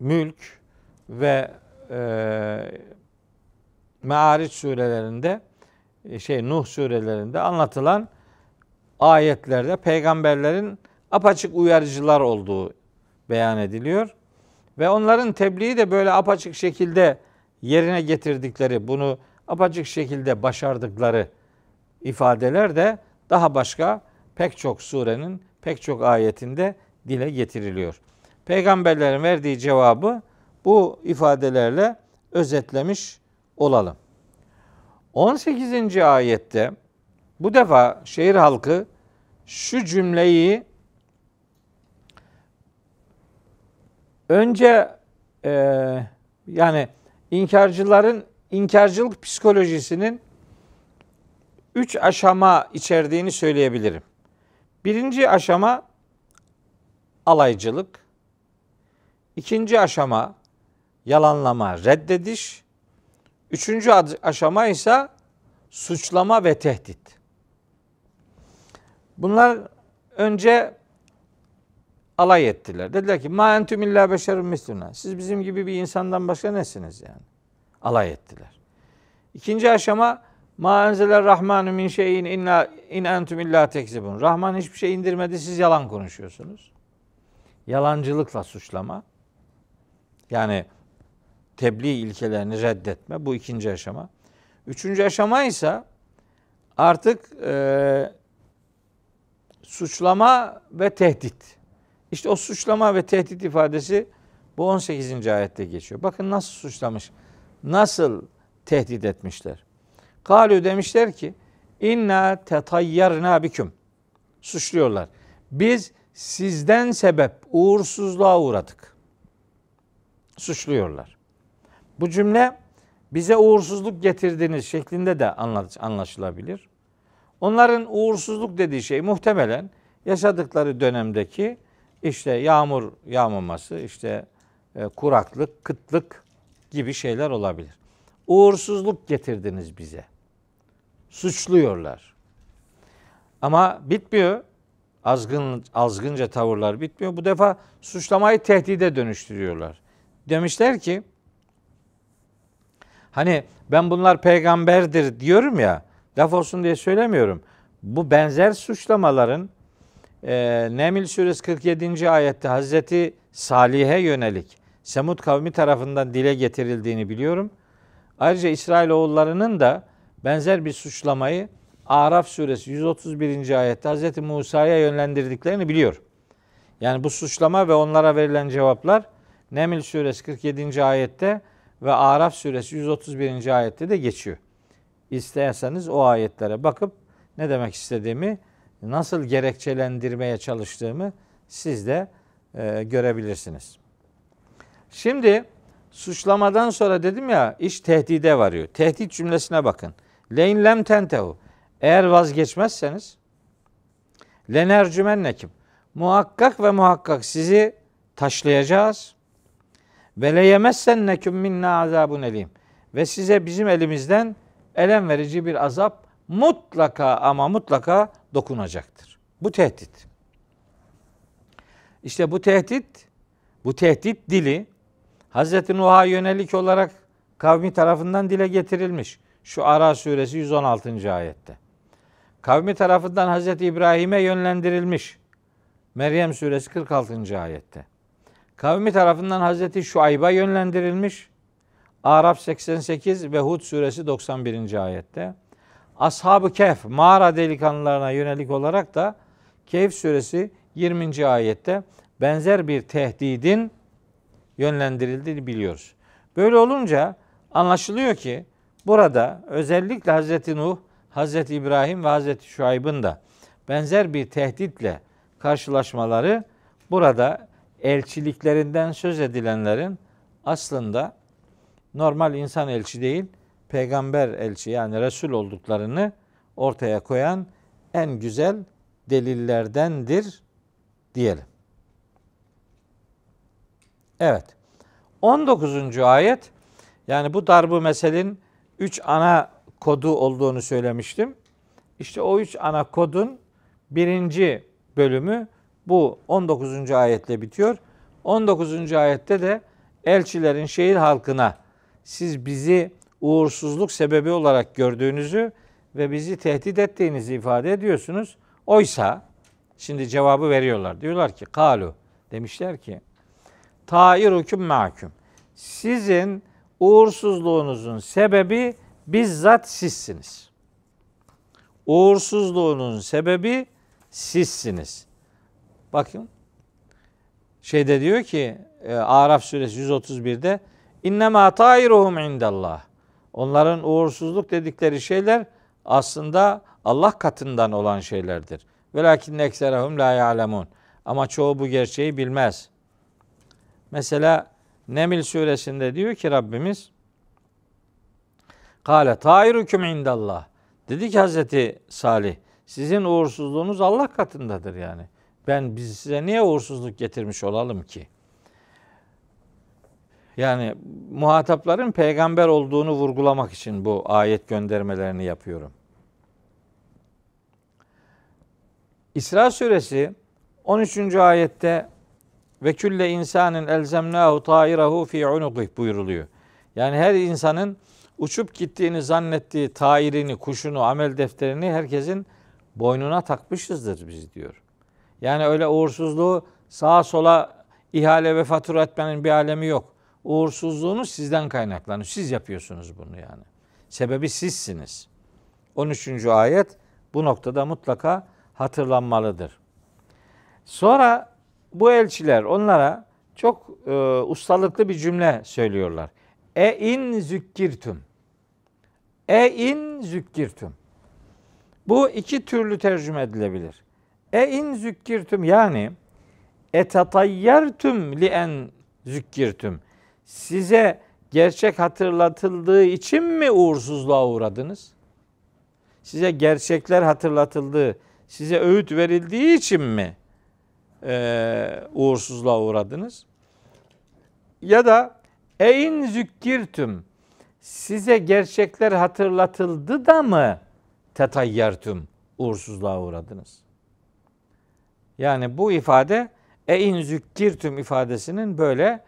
Mülk ve e, Meariç surelerinde e, şey Nuh surelerinde anlatılan ayetlerde peygamberlerin apaçık uyarıcılar olduğu beyan ediliyor. Ve onların tebliği de böyle apaçık şekilde yerine getirdikleri, bunu apaçık şekilde başardıkları ifadeler de daha başka pek çok surenin pek çok ayetinde dile getiriliyor. Peygamberlerin verdiği cevabı bu ifadelerle özetlemiş olalım. 18. ayette bu defa şehir halkı şu cümleyi önce e, yani inkarcıların inkarcılık psikolojisinin üç aşama içerdiğini söyleyebilirim. Birinci aşama alaycılık. İkinci aşama yalanlama, reddediş. Üçüncü aşama ise suçlama ve tehdit. Bunlar önce alay ettiler. Dediler ki ma entüm illa beşerun misluna. Siz bizim gibi bir insandan başka nesiniz yani? Alay ettiler. İkinci aşama ma enzeler rahmanu min şeyin inna in entüm illa tekzibun. Rahman hiçbir şey indirmedi siz yalan konuşuyorsunuz. Yalancılıkla suçlama. Yani tebliğ ilkelerini reddetme. Bu ikinci aşama. Üçüncü aşama ise artık e, suçlama ve tehdit. İşte o suçlama ve tehdit ifadesi bu 18. ayette geçiyor. Bakın nasıl suçlamış, nasıl tehdit etmişler. Kalü demişler ki inna tetayyarna biküm. Suçluyorlar. Biz sizden sebep uğursuzluğa uğradık. Suçluyorlar. Bu cümle bize uğursuzluk getirdiniz şeklinde de anlaşılabilir. Onların uğursuzluk dediği şey muhtemelen yaşadıkları dönemdeki işte yağmur yağmaması, işte e, kuraklık, kıtlık gibi şeyler olabilir. Uğursuzluk getirdiniz bize. Suçluyorlar. Ama bitmiyor. Azgın azgınca tavırlar bitmiyor. Bu defa suçlamayı tehdide dönüştürüyorlar. Demişler ki hani ben bunlar peygamberdir diyorum ya laf olsun diye söylemiyorum. Bu benzer suçlamaların e, Nemil suresi 47. ayette Hazreti Salih'e yönelik Semud kavmi tarafından dile getirildiğini biliyorum. Ayrıca İsrailoğullarının da benzer bir suçlamayı Araf suresi 131. ayette Hazreti Musa'ya yönlendirdiklerini biliyor. Yani bu suçlama ve onlara verilen cevaplar Nemil suresi 47. ayette ve Araf suresi 131. ayette de geçiyor. İsterseniz o ayetlere bakıp ne demek istediğimi, nasıl gerekçelendirmeye çalıştığımı siz de e, görebilirsiniz. Şimdi suçlamadan sonra dedim ya iş tehdide varıyor. Tehdit cümlesine bakın. Leyn lem tentehu. Eğer vazgeçmezseniz lenercümennekim. Muhakkak ve muhakkak sizi taşlayacağız. Ve leyemessennekum minna azabun elim. Ve size bizim elimizden elem verici bir azap mutlaka ama mutlaka dokunacaktır. Bu tehdit. İşte bu tehdit, bu tehdit dili Hz. Nuh'a yönelik olarak kavmi tarafından dile getirilmiş. Şu Ara suresi 116. ayette. Kavmi tarafından Hz. İbrahim'e yönlendirilmiş. Meryem suresi 46. ayette. Kavmi tarafından Hz. Şuayb'a yönlendirilmiş. Araf 88 ve Hud suresi 91. ayette. Ashab-ı Kehf mağara delikanlılarına yönelik olarak da Kehf suresi 20. ayette benzer bir tehdidin yönlendirildiğini biliyoruz. Böyle olunca anlaşılıyor ki burada özellikle Hazreti Nuh, Hazreti İbrahim ve Hazreti Şuayb'ın da benzer bir tehditle karşılaşmaları burada elçiliklerinden söz edilenlerin aslında normal insan elçi değil, peygamber elçi yani Resul olduklarını ortaya koyan en güzel delillerdendir diyelim. Evet. 19. ayet yani bu darbu meselin 3 ana kodu olduğunu söylemiştim. İşte o 3 ana kodun birinci bölümü bu 19. ayetle bitiyor. 19. ayette de elçilerin şehir halkına siz bizi uğursuzluk sebebi olarak gördüğünüzü ve bizi tehdit ettiğinizi ifade ediyorsunuz. Oysa şimdi cevabı veriyorlar. Diyorlar ki kalu demişler ki tairukum mahkum. Sizin uğursuzluğunuzun sebebi bizzat sizsiniz. Uğursuzluğunun sebebi sizsiniz. Bakın şeyde diyor ki e, Araf suresi 131'de innema tairuhum indallah. Onların uğursuzluk dedikleri şeyler aslında Allah katından olan şeylerdir. Velakin ekserahum la ya'lemun. Ama çoğu bu gerçeği bilmez. Mesela Nemil suresinde diyor ki Rabbimiz Kale tairukum indallah. Dedi ki Hazreti Salih sizin uğursuzluğunuz Allah katındadır yani. Ben biz size niye uğursuzluk getirmiş olalım ki? Yani muhatapların peygamber olduğunu vurgulamak için bu ayet göndermelerini yapıyorum. İsra suresi 13. ayette ve külle insanın elzemnahu ta'irahu fi unuqih buyuruluyor. Yani her insanın uçup gittiğini zannettiği tairini, kuşunu, amel defterini herkesin boynuna takmışızdır biz diyor. Yani öyle uğursuzluğu sağa sola ihale ve fatura etmenin bir alemi yok. Uğursuzluğunuz sizden kaynaklanıyor. Siz yapıyorsunuz bunu yani. Sebebi sizsiniz. 13. ayet bu noktada mutlaka hatırlanmalıdır. Sonra bu elçiler onlara çok e, ustalıklı bir cümle söylüyorlar. E in zükkirtüm. E in zükkirtüm. Bu iki türlü tercüme edilebilir. E in zükkirtüm yani etatayyertüm li en zükkirtüm. Size gerçek hatırlatıldığı için mi uğursuzluğa uğradınız? Size gerçekler hatırlatıldığı, size öğüt verildiği için mi e, uğursuzluğa uğradınız? Ya da eyn zükkirtüm size gerçekler hatırlatıldı da mı tetayyertüm uğursuzluğa uğradınız? Yani bu ifade eyn zükkirtüm ifadesinin böyle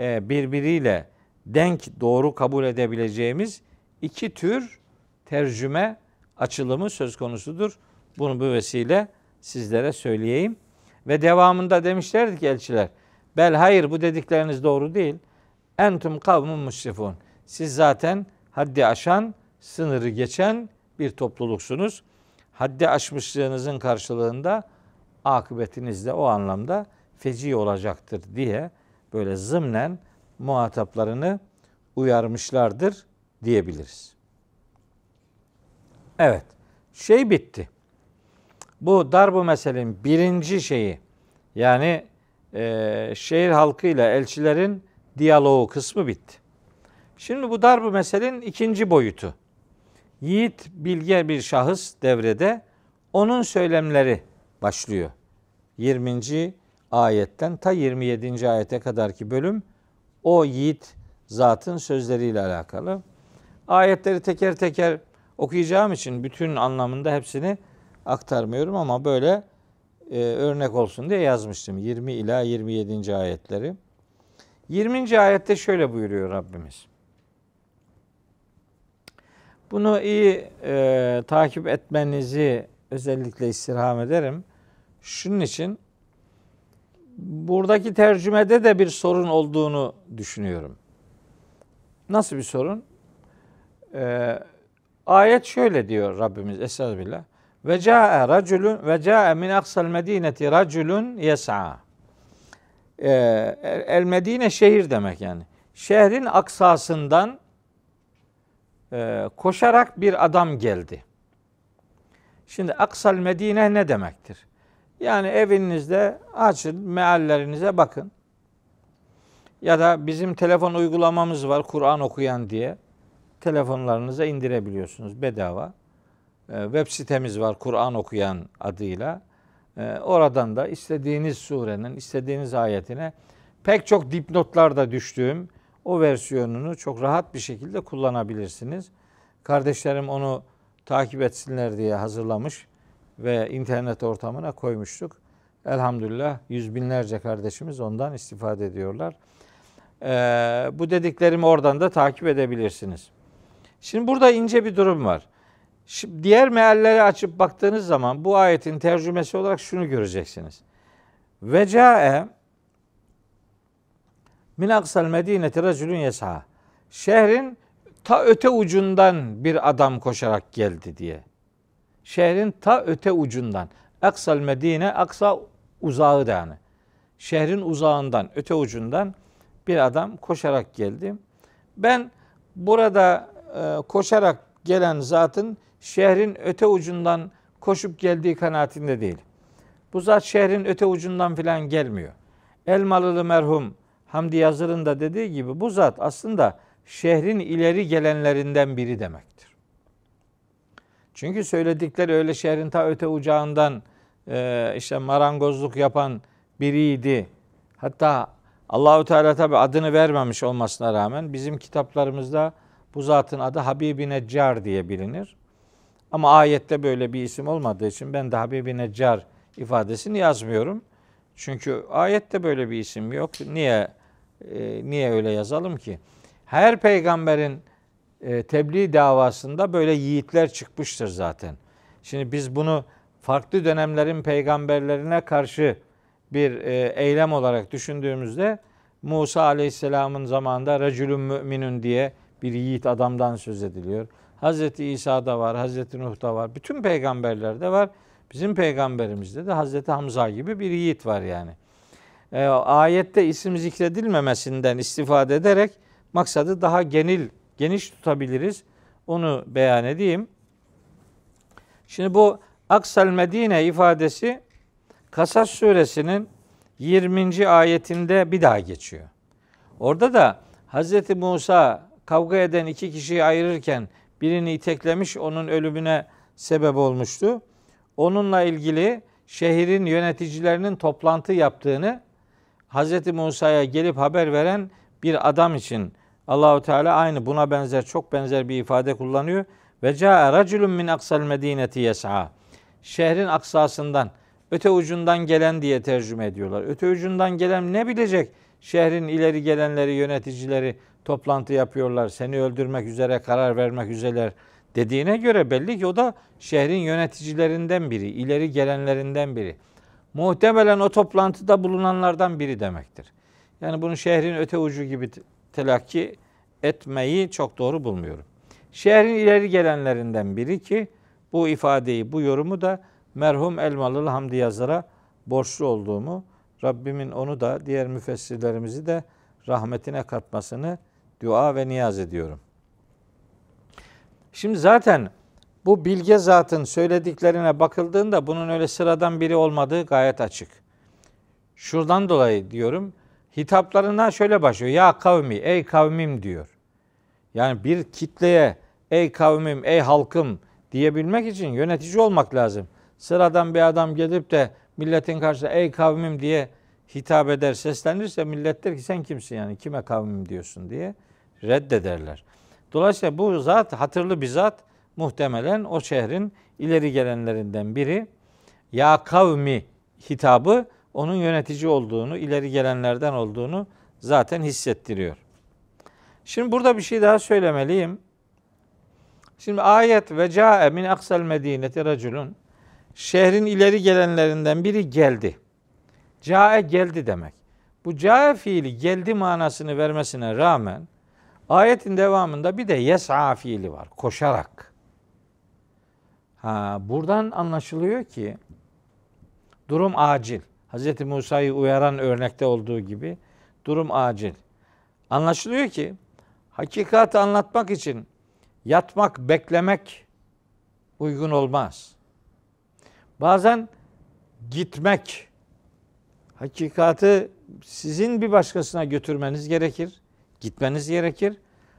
birbiriyle denk doğru kabul edebileceğimiz iki tür tercüme açılımı söz konusudur. Bunu bu vesile sizlere söyleyeyim. Ve devamında demişlerdi ki elçiler, bel hayır bu dedikleriniz doğru değil. Entum kavmun musrifun. Siz zaten haddi aşan, sınırı geçen bir topluluksunuz. Haddi aşmışlığınızın karşılığında akıbetiniz de o anlamda feci olacaktır diye böyle zımnen muhataplarını uyarmışlardır diyebiliriz. Evet, şey bitti. Bu darbu meselenin birinci şeyi yani e, şehir halkıyla elçilerin diyaloğu kısmı bitti. Şimdi bu darbu meselenin ikinci boyutu. Yiğit bilge bir şahıs devrede onun söylemleri başlıyor. 20. ayetten ta 27. ayete kadarki bölüm o yiğit zatın sözleriyle alakalı. Ayetleri teker teker okuyacağım için bütün anlamında hepsini aktarmıyorum ama böyle e, örnek olsun diye yazmıştım. 20 ila 27. ayetleri. 20. ayette şöyle buyuruyor Rabbimiz. Bunu iyi e, takip etmenizi özellikle istirham ederim. Şunun için buradaki tercümede de bir sorun olduğunu düşünüyorum. Nasıl bir sorun? Ee, ayet şöyle diyor Rabbimiz Estağfirullah. Ve ca'e raculun ve ca'e min aksal medineti raculun yes'a. Ee, el Medine şehir demek yani. Şehrin aksasından e, koşarak bir adam geldi. Şimdi Aksal Medine ne demektir? Yani evinizde açın, meallerinize bakın. Ya da bizim telefon uygulamamız var Kur'an okuyan diye. Telefonlarınıza indirebiliyorsunuz bedava. Ee, web sitemiz var Kur'an okuyan adıyla. Ee, oradan da istediğiniz surenin, istediğiniz ayetine pek çok dipnotlarda düştüğüm o versiyonunu çok rahat bir şekilde kullanabilirsiniz. Kardeşlerim onu takip etsinler diye hazırlamış ve internet ortamına koymuştuk. Elhamdülillah yüz binlerce kardeşimiz ondan istifade ediyorlar. Ee, bu dediklerimi oradan da takip edebilirsiniz. Şimdi burada ince bir durum var. Şimdi diğer mealleri açıp baktığınız zaman bu ayetin tercümesi olarak şunu göreceksiniz. Ve cae min aksal medineti raculun yes'a. Şehrin ta öte ucundan bir adam koşarak geldi diye. Şehrin ta öte ucundan. Aksal medine, aksa uzağı da yani. Şehrin uzağından, öte ucundan bir adam koşarak geldi. Ben burada e, koşarak gelen zatın şehrin öte ucundan koşup geldiği kanaatinde değil. Bu zat şehrin öte ucundan filan gelmiyor. Elmalılı merhum Hamdi Yazır'ın da dediği gibi bu zat aslında şehrin ileri gelenlerinden biri demektir. Çünkü söyledikleri öyle şehrin ta öte ucağından e, işte marangozluk yapan biriydi. Hatta Allahu Teala tabi adını vermemiş olmasına rağmen bizim kitaplarımızda bu zatın adı Habibi Neccar diye bilinir. Ama ayette böyle bir isim olmadığı için ben de Habibi Neccar ifadesini yazmıyorum. Çünkü ayette böyle bir isim yok. Niye e, niye öyle yazalım ki? Her peygamberin tebliğ davasında böyle yiğitler çıkmıştır zaten. Şimdi biz bunu farklı dönemlerin peygamberlerine karşı bir e, eylem olarak düşündüğümüzde Musa Aleyhisselam'ın zamanında racülün müminün diye bir yiğit adamdan söz ediliyor. Hazreti İsa'da var, Hazreti Nuh'da var, bütün peygamberlerde var. Bizim peygamberimizde de Hazreti Hamza gibi bir yiğit var yani. E, ayette isim zikredilmemesinden istifade ederek maksadı daha genil, geniş tutabiliriz. Onu beyan edeyim. Şimdi bu Aksal Medine ifadesi Kasas suresinin 20. ayetinde bir daha geçiyor. Orada da Hz. Musa kavga eden iki kişiyi ayırırken birini iteklemiş onun ölümüne sebep olmuştu. Onunla ilgili şehrin yöneticilerinin toplantı yaptığını Hz. Musa'ya gelip haber veren bir adam için Allahu Teala aynı buna benzer çok benzer bir ifade kullanıyor. Ve caa raculun min aksal medineti yes'a. Şehrin aksasından, öte ucundan gelen diye tercüme ediyorlar. Öte ucundan gelen ne bilecek? Şehrin ileri gelenleri, yöneticileri toplantı yapıyorlar. Seni öldürmek üzere karar vermek üzereler dediğine göre belli ki o da şehrin yöneticilerinden biri, ileri gelenlerinden biri. Muhtemelen o toplantıda bulunanlardan biri demektir. Yani bunu şehrin öte ucu gibi telakki etmeyi çok doğru bulmuyorum. Şehrin ileri gelenlerinden biri ki bu ifadeyi, bu yorumu da merhum Elmalılı Hamdi Yazar'a borçlu olduğumu, Rabbimin onu da diğer müfessirlerimizi de rahmetine katmasını dua ve niyaz ediyorum. Şimdi zaten bu bilge zatın söylediklerine bakıldığında bunun öyle sıradan biri olmadığı gayet açık. Şuradan dolayı diyorum, hitaplarına şöyle başlıyor. Ya kavmi, ey kavmim diyor. Yani bir kitleye ey kavmim, ey halkım diyebilmek için yönetici olmak lazım. Sıradan bir adam gelip de milletin karşısında ey kavmim diye hitap eder, seslenirse millet der ki sen kimsin yani kime kavmim diyorsun diye reddederler. Dolayısıyla bu zat hatırlı bir zat muhtemelen o şehrin ileri gelenlerinden biri. Ya kavmi hitabı onun yönetici olduğunu, ileri gelenlerden olduğunu zaten hissettiriyor. Şimdi burada bir şey daha söylemeliyim. Şimdi ayet ve ca'e min aksal medineti raculun şehrin ileri gelenlerinden biri geldi. Ca'e geldi demek. Bu ca'e fiili geldi manasını vermesine rağmen ayetin devamında bir de yes'a fiili var. Koşarak. Ha, buradan anlaşılıyor ki durum acil. Hz. Musa'yı uyaran örnekte olduğu gibi durum acil. Anlaşılıyor ki hakikati anlatmak için yatmak, beklemek uygun olmaz. Bazen gitmek, hakikati sizin bir başkasına götürmeniz gerekir. Gitmeniz gerekir.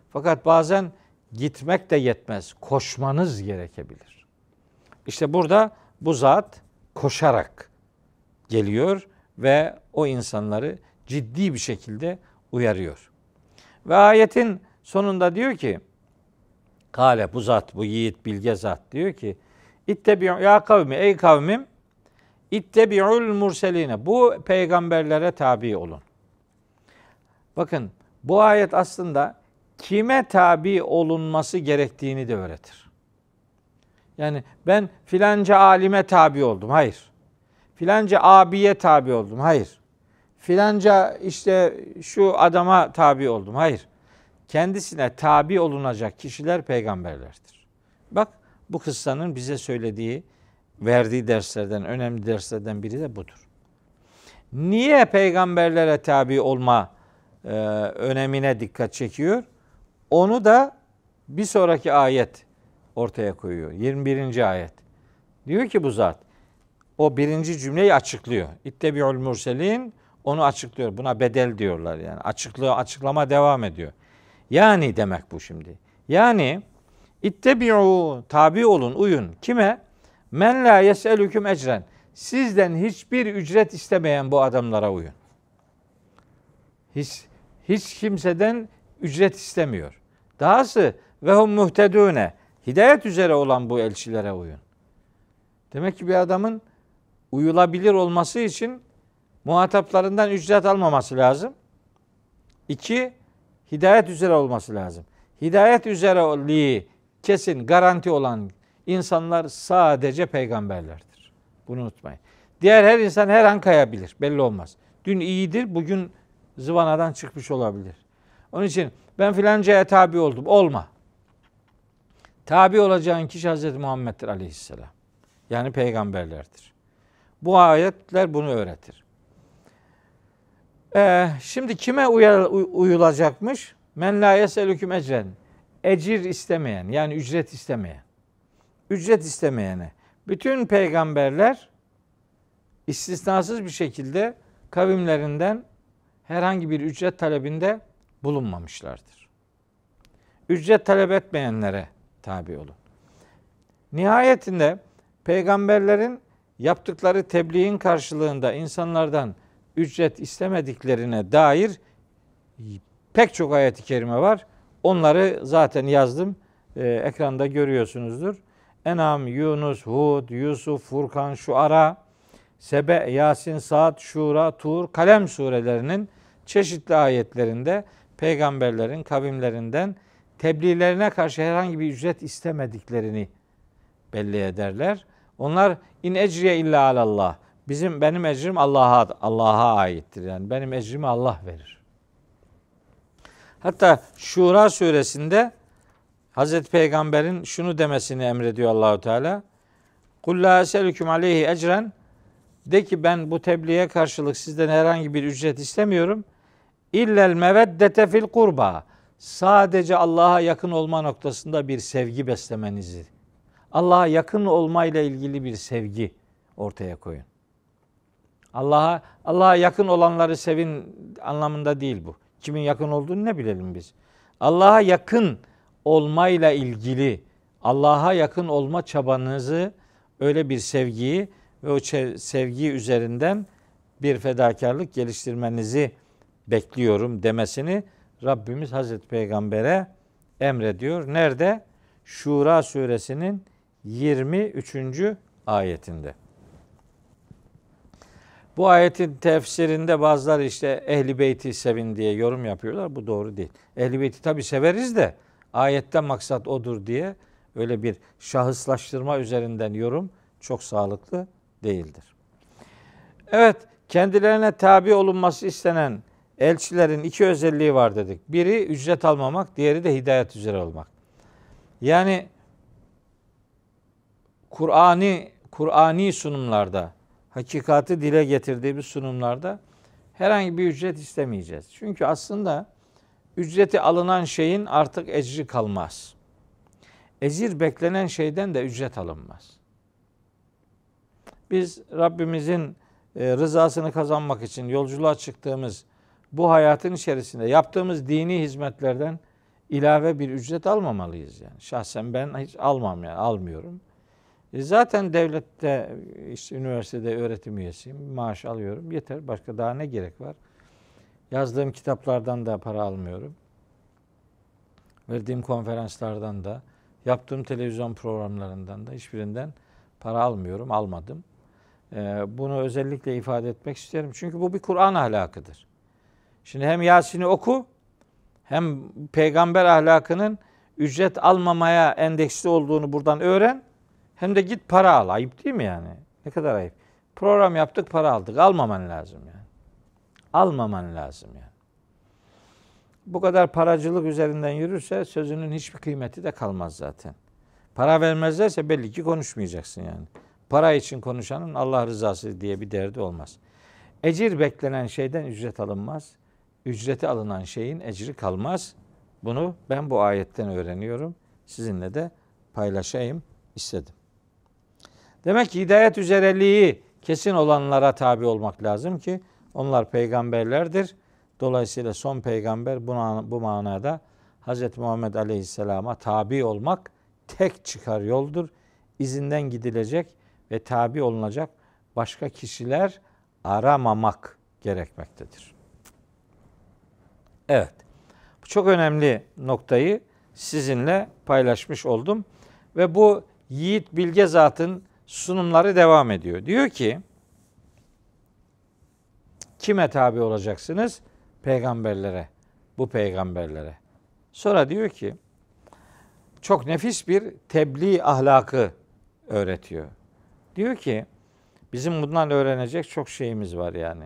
Fakat bazen gitmek de yetmez. Koşmanız gerekebilir. İşte burada bu zat koşarak geliyor ve o insanları ciddi bir şekilde uyarıyor. Ve ayetin sonunda diyor ki Kale bu zat, bu yiğit bilge zat diyor ki İttebi'u ya kavmi ey kavmim İttebi'ul murseline. Bu peygamberlere tabi olun. Bakın bu ayet aslında kime tabi olunması gerektiğini de öğretir. Yani ben filanca alime tabi oldum. Hayır. Filanca abiye tabi oldum. Hayır. Filanca işte şu adama tabi oldum. Hayır. Kendisine tabi olunacak kişiler peygamberlerdir. Bak bu kıssanın bize söylediği, verdiği derslerden, önemli derslerden biri de budur. Niye peygamberlere tabi olma e, önemine dikkat çekiyor? Onu da bir sonraki ayet ortaya koyuyor. 21. ayet. Diyor ki bu zat, o birinci cümleyi açıklıyor. İttebi'ul murselin onu açıklıyor. Buna bedel diyorlar yani. Açıklıyor, açıklama devam ediyor. Yani demek bu şimdi. Yani İttebi'u tabi olun, uyun. Kime? Men la yeselüküm ecren. Sizden hiçbir ücret istemeyen bu adamlara uyun. Hiç, hiç kimseden ücret istemiyor. Dahası ve hum muhtedune. Hidayet üzere olan bu elçilere uyun. Demek ki bir adamın uyulabilir olması için muhataplarından ücret almaması lazım. İki, hidayet üzere olması lazım. Hidayet üzereliği kesin garanti olan insanlar sadece peygamberlerdir. Bunu unutmayın. Diğer her insan her an kayabilir. Belli olmaz. Dün iyidir, bugün zıvanadan çıkmış olabilir. Onun için ben filancaya tabi oldum. Olma. Tabi olacağın kişi Hazreti Muhammed'dir aleyhisselam. Yani peygamberlerdir. Bu ayetler bunu öğretir. Ee, şimdi kime uyulacakmış? Men la yeselüküm ecren. Ecir istemeyen yani ücret istemeyen. Ücret istemeyene. Bütün peygamberler istisnasız bir şekilde kavimlerinden herhangi bir ücret talebinde bulunmamışlardır. Ücret talep etmeyenlere tabi olun. Nihayetinde peygamberlerin yaptıkları tebliğin karşılığında insanlardan ücret istemediklerine dair pek çok ayet-i kerime var. Onları zaten yazdım. Ee, ekranda görüyorsunuzdur. Enam, Yunus, Hud, Yusuf, Furkan, Şuara, Sebe, Yasin, Saad, Şura, Tur, Kalem surelerinin çeşitli ayetlerinde peygamberlerin kavimlerinden tebliğlerine karşı herhangi bir ücret istemediklerini belli ederler. Onlar in ecriye illa alallah. Bizim benim ecrim Allah'a Allah'a aittir. Yani benim ecrimi Allah verir. Hatta Şura suresinde Hazreti Peygamber'in şunu demesini emrediyor Allahu Teala. Kul la eselüküm aleyhi ecren de ki ben bu tebliğe karşılık sizden herhangi bir ücret istemiyorum. İllel meveddete fil kurba. Sadece Allah'a yakın olma noktasında bir sevgi beslemenizi. Allah'a yakın olmayla ilgili bir sevgi ortaya koyun. Allah'a Allah'a yakın olanları sevin anlamında değil bu. Kimin yakın olduğunu ne bilelim biz. Allah'a yakın olmayla ilgili Allah'a yakın olma çabanızı öyle bir sevgiyi ve o sevgi üzerinden bir fedakarlık geliştirmenizi bekliyorum demesini Rabbimiz Hazreti Peygamber'e emrediyor. Nerede? Şura suresinin 23. ayetinde. Bu ayetin tefsirinde bazıları işte ehli beyti sevin diye yorum yapıyorlar. Bu doğru değil. Ehli beyti tabi severiz de ayette maksat odur diye öyle bir şahıslaştırma üzerinden yorum çok sağlıklı değildir. Evet, kendilerine tabi olunması istenen elçilerin iki özelliği var dedik. Biri ücret almamak, diğeri de hidayet üzere olmak. Yani Kur'ani Kur'ani sunumlarda, hakikati dile getirdiği bir sunumlarda herhangi bir ücret istemeyeceğiz. Çünkü aslında ücreti alınan şeyin artık ecri kalmaz. Ecir beklenen şeyden de ücret alınmaz. Biz Rabbimizin e, rızasını kazanmak için yolculuğa çıktığımız bu hayatın içerisinde yaptığımız dini hizmetlerden ilave bir ücret almamalıyız yani. Şahsen ben hiç almam yani almıyorum. E zaten devlette işte üniversitede öğretim üyesiyim. Maaş alıyorum. Yeter. Başka daha ne gerek var? Yazdığım kitaplardan da para almıyorum. Verdiğim konferanslardan da, yaptığım televizyon programlarından da hiçbirinden para almıyorum, almadım. Ee, bunu özellikle ifade etmek isterim. Çünkü bu bir Kur'an ahlakıdır. Şimdi hem Yasin'i oku, hem peygamber ahlakının ücret almamaya endeksli olduğunu buradan öğren. Hem de git para al. Ayıp değil mi yani? Ne kadar ayıp. Program yaptık, para aldık. Almaman lazım yani. Almaman lazım yani. Bu kadar paracılık üzerinden yürürse sözünün hiçbir kıymeti de kalmaz zaten. Para vermezlerse belli ki konuşmayacaksın yani. Para için konuşanın Allah rızası diye bir derdi olmaz. Ecir beklenen şeyden ücret alınmaz. Ücreti alınan şeyin ecri kalmaz. Bunu ben bu ayetten öğreniyorum. Sizinle de paylaşayım istedim. Demek ki hidayet üzereliği kesin olanlara tabi olmak lazım ki onlar peygamberlerdir. Dolayısıyla son peygamber buna, bu manada Hz. Muhammed Aleyhisselam'a tabi olmak tek çıkar yoldur. İzinden gidilecek ve tabi olunacak başka kişiler aramamak gerekmektedir. Evet. Bu çok önemli noktayı sizinle paylaşmış oldum. Ve bu Yiğit Bilge Zat'ın sunumları devam ediyor. Diyor ki kime tabi olacaksınız? Peygamberlere. Bu peygamberlere. Sonra diyor ki çok nefis bir tebliğ ahlakı öğretiyor. Diyor ki bizim bundan öğrenecek çok şeyimiz var yani.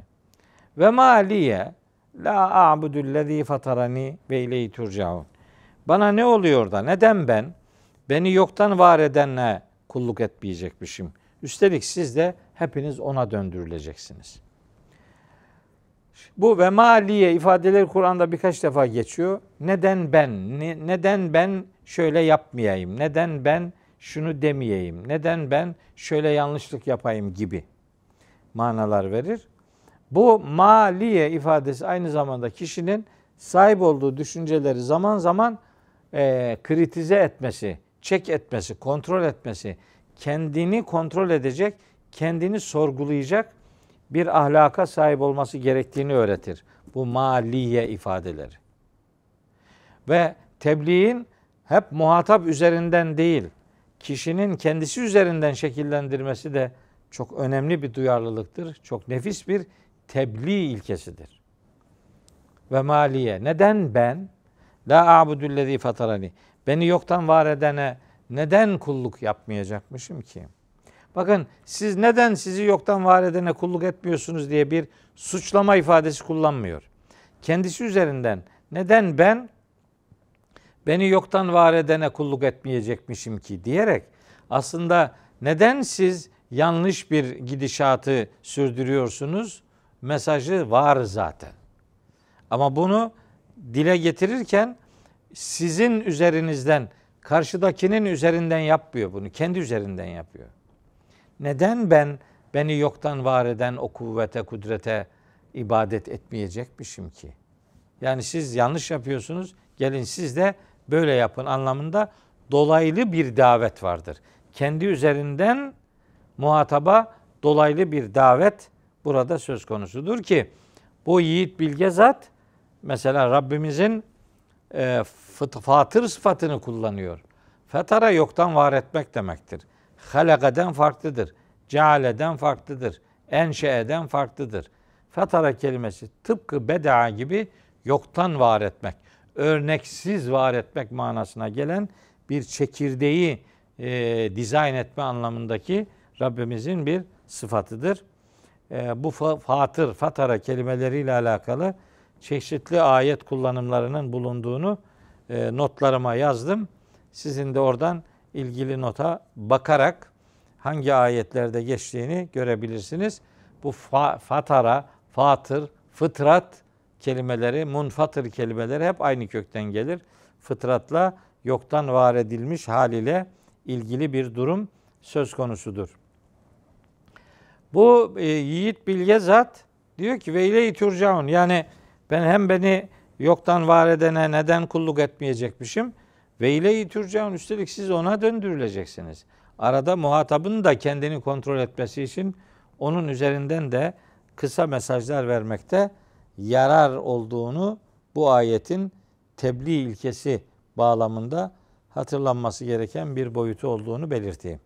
Ve maliye la a'budullezî fatarani ve ileyhi turcaun. Bana ne oluyor da neden ben beni yoktan var edenle kulluk etmeyecekmişim. Üstelik siz de hepiniz ona döndürüleceksiniz. Bu ve maliye ifadeleri Kur'an'da birkaç defa geçiyor. Neden ben? Ne, neden ben şöyle yapmayayım? Neden ben şunu demeyeyim? Neden ben şöyle yanlışlık yapayım gibi manalar verir. Bu maliye ifadesi aynı zamanda kişinin sahip olduğu düşünceleri zaman zaman e, kritize etmesi, çek etmesi, kontrol etmesi, kendini kontrol edecek, kendini sorgulayacak bir ahlaka sahip olması gerektiğini öğretir. Bu maliye ifadeleri. Ve tebliğin hep muhatap üzerinden değil, kişinin kendisi üzerinden şekillendirmesi de çok önemli bir duyarlılıktır. Çok nefis bir tebliğ ilkesidir. Ve maliye. Neden ben? La a'budullezî fatarani. Beni yoktan var edene neden kulluk yapmayacakmışım ki? Bakın siz neden sizi yoktan var edene kulluk etmiyorsunuz diye bir suçlama ifadesi kullanmıyor. Kendisi üzerinden neden ben beni yoktan var edene kulluk etmeyecekmişim ki diyerek aslında neden siz yanlış bir gidişatı sürdürüyorsunuz? Mesajı var zaten. Ama bunu dile getirirken sizin üzerinizden, karşıdakinin üzerinden yapmıyor bunu. Kendi üzerinden yapıyor. Neden ben beni yoktan var eden o kuvvete, kudrete ibadet etmeyecekmişim ki? Yani siz yanlış yapıyorsunuz. Gelin siz de böyle yapın anlamında dolaylı bir davet vardır. Kendi üzerinden muhataba dolaylı bir davet burada söz konusudur ki bu yiğit bilge zat mesela Rabbimizin fatır sıfatını kullanıyor. Fetara yoktan var etmek demektir. Halakaden farklıdır. Cealeden farklıdır. Enşeeden farklıdır. Fetara kelimesi tıpkı beda gibi yoktan var etmek, örneksiz var etmek manasına gelen bir çekirdeği e, dizayn etme anlamındaki Rabbimizin bir sıfatıdır. E, bu fatır, fatara kelimeleriyle alakalı çeşitli ayet kullanımlarının bulunduğunu e, notlarıma yazdım. Sizin de oradan ilgili nota bakarak hangi ayetlerde geçtiğini görebilirsiniz. Bu fa, fatara, fatır, fıtrat kelimeleri, munfatır kelimeleri hep aynı kökten gelir. Fıtratla yoktan var edilmiş haliyle ilgili bir durum söz konusudur. Bu e, yiğit bilge zat diyor ki ve ile turcaun yani ben hem beni yoktan var edene neden kulluk etmeyecekmişim ve ile turcaun üstelik siz ona döndürüleceksiniz. Arada muhatabın da kendini kontrol etmesi için onun üzerinden de kısa mesajlar vermekte yarar olduğunu bu ayetin tebliğ ilkesi bağlamında hatırlanması gereken bir boyutu olduğunu belirteyim.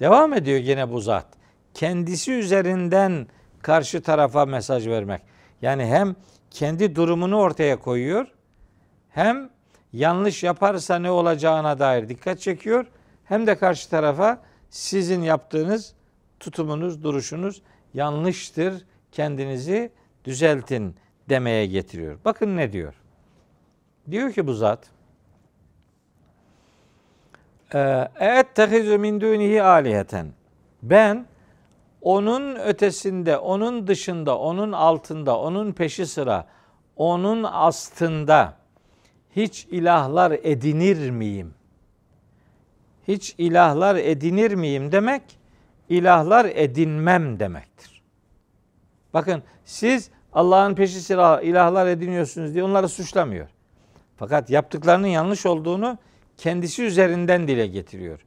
Devam ediyor yine bu zat. Kendisi üzerinden karşı tarafa mesaj vermek. Yani hem kendi durumunu ortaya koyuyor hem yanlış yaparsa ne olacağına dair dikkat çekiyor hem de karşı tarafa sizin yaptığınız tutumunuz, duruşunuz yanlıştır. Kendinizi düzeltin demeye getiriyor. Bakın ne diyor. Diyor ki bu zat Eettehizu min dunihi aliheten. Ben onun ötesinde, onun dışında, onun altında, onun peşi sıra, onun astında hiç ilahlar edinir miyim? Hiç ilahlar edinir miyim demek, ilahlar edinmem demektir. Bakın siz Allah'ın peşi sıra ilahlar ediniyorsunuz diye onları suçlamıyor. Fakat yaptıklarının yanlış olduğunu kendisi üzerinden dile getiriyor.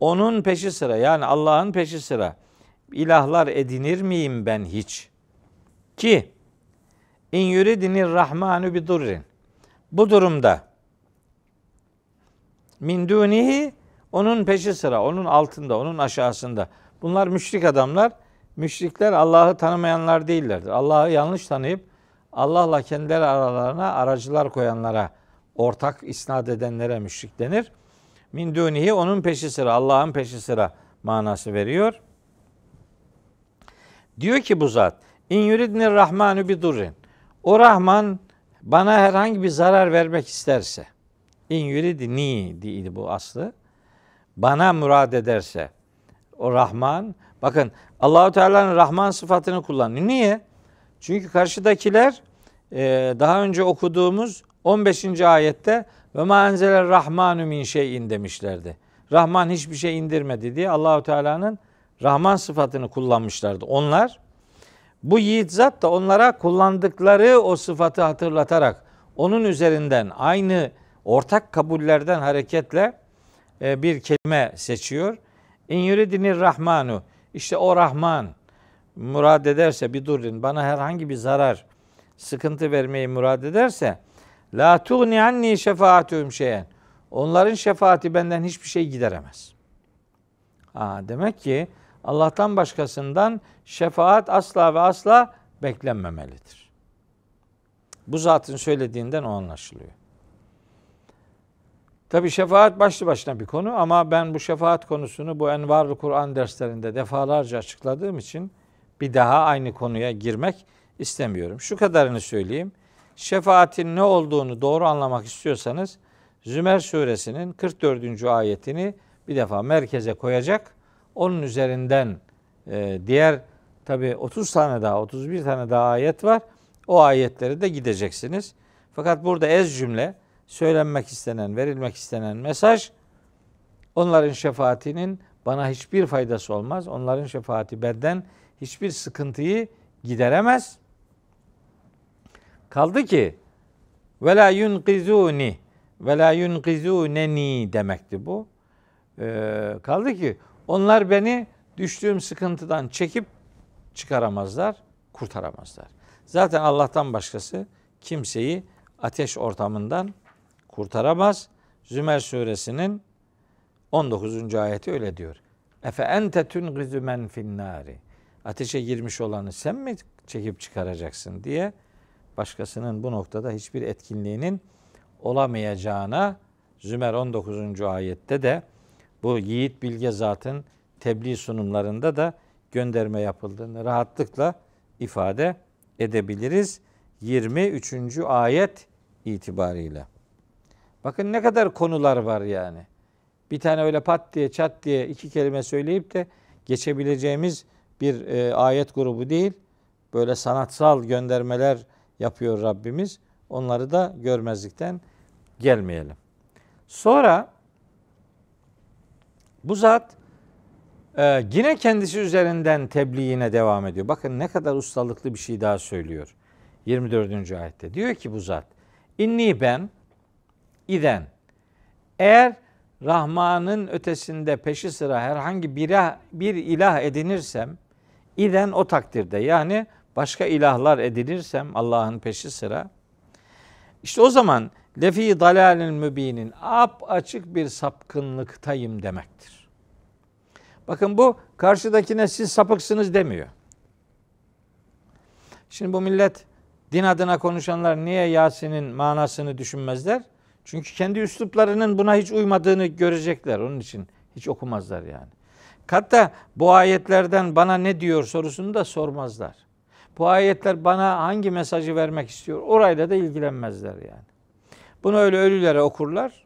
Onun peşi sıra yani Allah'ın peşi sıra ilahlar edinir miyim ben hiç? Ki in yuridinir rahmanu bi durrin. Bu durumda min dunihi onun peşi sıra, onun altında, onun aşağısında. Bunlar müşrik adamlar. Müşrikler Allah'ı tanımayanlar değillerdir. Allah'ı yanlış tanıyıp Allah'la kendileri aralarına aracılar koyanlara, ortak isnat edenlere müşrik denir. Min dunihi onun peşi sıra, Allah'ın peşi sıra manası veriyor. Diyor ki bu zat, in yuridni rahmanu bi durrin. O Rahman bana herhangi bir zarar vermek isterse, in yuridni değildi bu aslı. Bana murad ederse, o Rahman, bakın Allahu Teala'nın Rahman sıfatını kullanıyor. Niye? Çünkü karşıdakiler e, daha önce okuduğumuz 15. ayette ve ma enzeler rahmanu min şeyin demişlerdi. Rahman hiçbir şey indirmedi diye Allahu Teala'nın Rahman sıfatını kullanmışlardı. Onlar bu yiğit zat da onlara kullandıkları o sıfatı hatırlatarak onun üzerinden aynı ortak kabullerden hareketle e, bir kelime seçiyor. İn yuridinir rahmanu işte o Rahman murad ederse bir durun bana herhangi bir zarar, sıkıntı vermeyi murad ederse la tuğni anni şefaatühüm şeyen. Onların şefaati benden hiçbir şey gideremez. Ha, demek ki Allah'tan başkasından şefaat asla ve asla beklenmemelidir. Bu zatın söylediğinden o anlaşılıyor. Tabi şefaat başlı başına bir konu ama ben bu şefaat konusunu bu Envarlı Kur'an derslerinde defalarca açıkladığım için bir daha aynı konuya girmek istemiyorum. Şu kadarını söyleyeyim. Şefaatin ne olduğunu doğru anlamak istiyorsanız Zümer suresinin 44. ayetini bir defa merkeze koyacak. Onun üzerinden e, diğer tabi 30 tane daha 31 tane daha ayet var. O ayetleri de gideceksiniz. Fakat burada ez cümle söylenmek istenen, verilmek istenen mesaj onların şefaatinin bana hiçbir faydası olmaz. Onların şefaati benden hiçbir sıkıntıyı gideremez. Kaldı ki ve la yunqizuni ve la yunqizuneni demekti bu. Ee, kaldı ki onlar beni düştüğüm sıkıntıdan çekip çıkaramazlar, kurtaramazlar. Zaten Allah'tan başkası kimseyi ateş ortamından kurtaramaz. Zümer suresinin 19. ayeti öyle diyor. Efe ente tungizu men finnari. Ateşe girmiş olanı sen mi çekip çıkaracaksın diye başkasının bu noktada hiçbir etkinliğinin olamayacağına Zümer 19. ayette de bu yiğit bilge zatın tebliğ sunumlarında da gönderme yapıldığını rahatlıkla ifade edebiliriz. 23. ayet itibariyle. Bakın ne kadar konular var yani. Bir tane öyle pat diye çat diye iki kelime söyleyip de geçebileceğimiz bir e, ayet grubu değil. Böyle sanatsal göndermeler yapıyor Rabbimiz. Onları da görmezlikten gelmeyelim. Sonra bu zat Ee, yine kendisi üzerinden tebliğine devam ediyor. Bakın ne kadar ustalıklı bir şey daha söylüyor. 24. ayette. Diyor ki bu zat. İnni ben iden eğer Rahman'ın ötesinde peşi sıra herhangi bir, bir ilah edinirsem iden o takdirde yani başka ilahlar edinirsem Allah'ın peşi sıra işte o zaman lefi dalalin mübinin ap açık bir sapkınlıktayım demektir. Bakın bu karşıdakine siz sapıksınız demiyor. Şimdi bu millet din adına konuşanlar niye Yasin'in manasını düşünmezler? Çünkü kendi üsluplarının buna hiç uymadığını görecekler. Onun için hiç okumazlar yani. Hatta bu ayetlerden bana ne diyor sorusunu da sormazlar. Bu ayetler bana hangi mesajı vermek istiyor? Orayla da ilgilenmezler yani. Bunu öyle ölülere okurlar.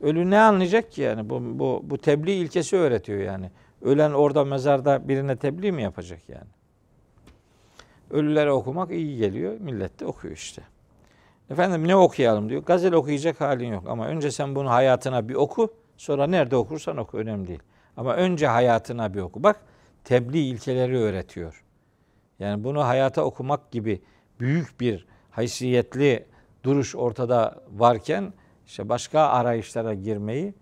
Ölü ne anlayacak ki yani? Bu, bu, bu tebliğ ilkesi öğretiyor yani. Ölen orada mezarda birine tebliğ mi yapacak yani? Ölülere okumak iyi geliyor. Millet de okuyor işte. Efendim ne okuyalım diyor. Gazel okuyacak halin yok. Ama önce sen bunu hayatına bir oku. Sonra nerede okursan oku. Önemli değil. Ama önce hayatına bir oku. Bak tebliğ ilkeleri öğretiyor. Yani bunu hayata okumak gibi büyük bir haysiyetli duruş ortada varken işte başka arayışlara girmeyi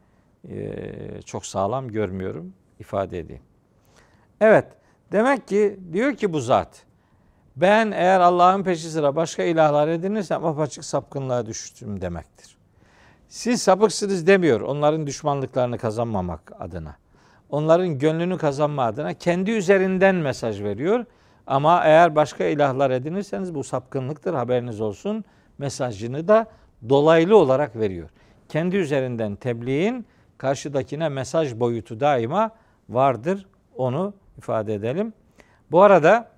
e, çok sağlam görmüyorum ifade edeyim. Evet demek ki diyor ki bu zat ben eğer Allah'ın peşi sıra başka ilahlar edinirsem apaçık sapkınlığa düştüm demektir. Siz sapıksınız demiyor onların düşmanlıklarını kazanmamak adına. Onların gönlünü kazanma adına kendi üzerinden mesaj veriyor. Ama eğer başka ilahlar edinirseniz bu sapkınlıktır haberiniz olsun. Mesajını da dolaylı olarak veriyor. Kendi üzerinden tebliğin karşıdakine mesaj boyutu daima vardır. Onu ifade edelim. Bu arada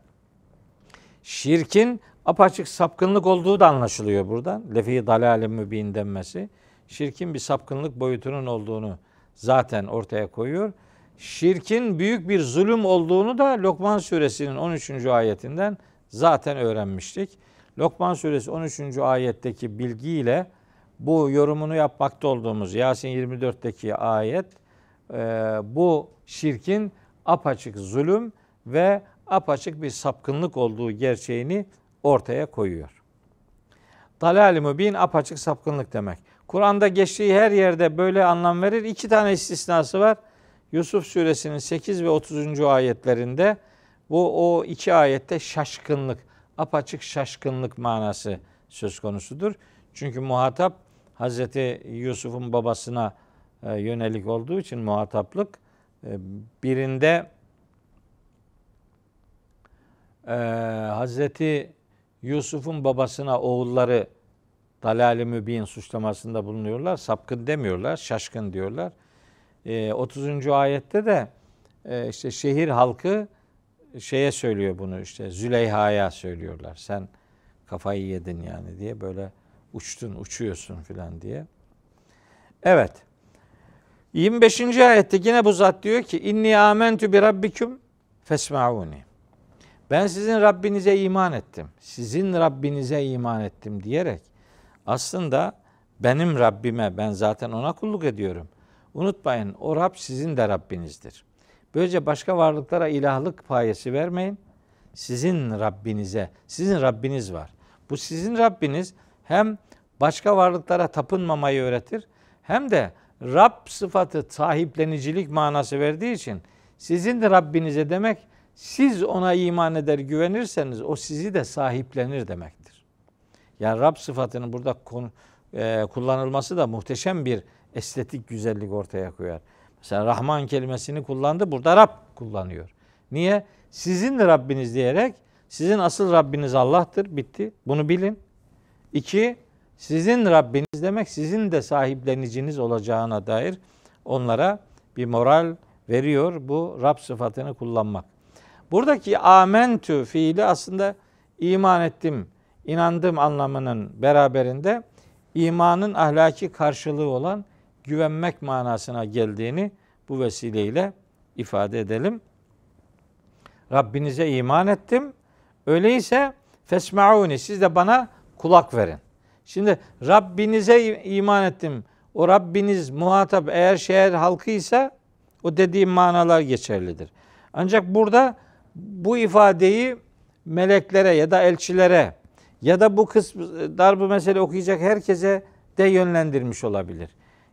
şirkin apaçık sapkınlık olduğu da anlaşılıyor buradan. Lefi dalale mübin denmesi. Şirkin bir sapkınlık boyutunun olduğunu zaten ortaya koyuyor. Şirkin büyük bir zulüm olduğunu da Lokman suresinin 13. ayetinden zaten öğrenmiştik. Lokman suresi 13. ayetteki bilgiyle bu yorumunu yapmakta olduğumuz Yasin 24'teki ayet e, bu şirkin apaçık zulüm ve apaçık bir sapkınlık olduğu gerçeğini ortaya koyuyor. Dalal-i mübin apaçık sapkınlık demek. Kur'an'da geçtiği her yerde böyle anlam verir. İki tane istisnası var. Yusuf suresinin 8 ve 30. ayetlerinde bu o iki ayette şaşkınlık, apaçık şaşkınlık manası söz konusudur. Çünkü muhatap Hazreti Yusuf'un babasına e, yönelik olduğu için muhataplık e, birinde e, Hazreti Yusuf'un babasına oğulları dalal-i mübin suçlamasında bulunuyorlar. Sapkın demiyorlar, şaşkın diyorlar. 30. ayette de işte şehir halkı şeye söylüyor bunu işte Züleyha'ya söylüyorlar. Sen kafayı yedin yani diye böyle uçtun, uçuyorsun filan diye. Evet. 25. ayette yine bu zat diyor ki inni amentu bi rabbikum fesmauni. Ben sizin Rabbinize iman ettim. Sizin Rabbinize iman ettim diyerek aslında benim Rabbime ben zaten ona kulluk ediyorum. Unutmayın o Rab sizin de Rabbinizdir. Böylece başka varlıklara ilahlık payesi vermeyin. Sizin Rabbinize, sizin Rabbiniz var. Bu sizin Rabbiniz hem başka varlıklara tapınmamayı öğretir hem de Rab sıfatı sahiplenicilik manası verdiği için sizin de Rabbinize demek siz ona iman eder güvenirseniz o sizi de sahiplenir demektir. Yani Rab sıfatının burada konu, e, kullanılması da muhteşem bir estetik güzellik ortaya koyar. Mesela Rahman kelimesini kullandı. Burada Rab kullanıyor. Niye? Sizin Rabbiniz diyerek sizin asıl Rabbiniz Allah'tır. Bitti. Bunu bilin. İki, sizin Rabbiniz demek sizin de sahipleniciniz olacağına dair onlara bir moral veriyor bu Rab sıfatını kullanmak. Buradaki amentü fiili aslında iman ettim, inandım anlamının beraberinde imanın ahlaki karşılığı olan güvenmek manasına geldiğini bu vesileyle ifade edelim. Rabbinize iman ettim. Öyleyse fesmauni siz de bana kulak verin. Şimdi Rabbinize iman ettim. O Rabbiniz muhatap eğer şehir halkıysa O dediğim manalar geçerlidir. Ancak burada bu ifadeyi meleklere ya da elçilere ya da bu kısmı darbı mesele okuyacak herkese de yönlendirmiş olabilir.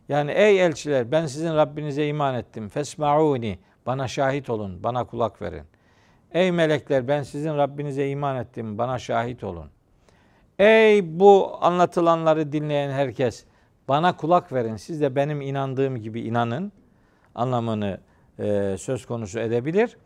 Yani ey elçiler ben sizin Rabbinize iman ettim. Fesmauni bana şahit olun, bana kulak verin. Ey melekler ben sizin Rabbinize iman ettim, bana şahit olun. Ey bu anlatılanları dinleyen herkes bana kulak verin. Siz de benim inandığım gibi inanın anlamını e, söz konusu edebilir.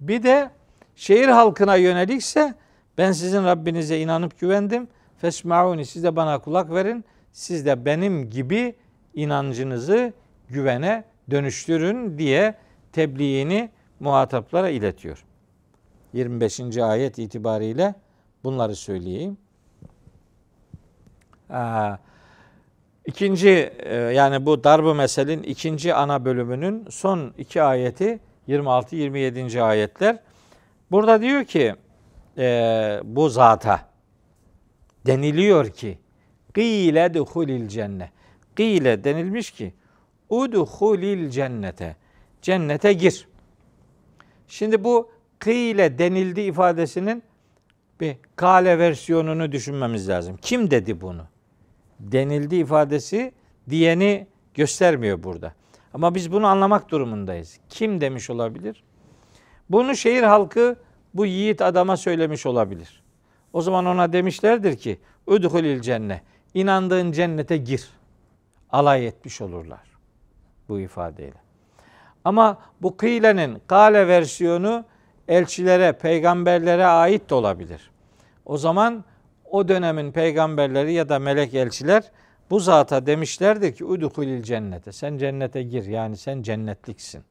Bir de şehir halkına yönelikse ben sizin Rabbinize inanıp güvendim. Fesmauni siz de bana kulak verin. Siz de benim gibi inancınızı güvene dönüştürün diye tebliğini muhataplara iletiyor. 25. ayet itibariyle bunları söyleyeyim. İkinci e, yani bu darbu meselin ikinci ana bölümünün son iki ayeti 26-27. ayetler. Burada diyor ki e, bu zata deniliyor ki Gîle duhulil cennet. Gîle denilmiş ki udhulil cennete. Cennete gir. Şimdi bu kıyle denildi ifadesinin bir kale versiyonunu düşünmemiz lazım. Kim dedi bunu? Denildi ifadesi diyeni göstermiyor burada. Ama biz bunu anlamak durumundayız. Kim demiş olabilir? Bunu şehir halkı bu yiğit adama söylemiş olabilir. O zaman ona demişlerdir ki Udhulil cennet. İnandığın cennete gir. Alay etmiş olurlar bu ifadeyle. Ama bu kıylenin kale versiyonu elçilere, peygamberlere ait de olabilir. O zaman o dönemin peygamberleri ya da melek elçiler bu zata demişlerdi ki udhulil cennete. Sen cennete gir yani sen cennetliksin.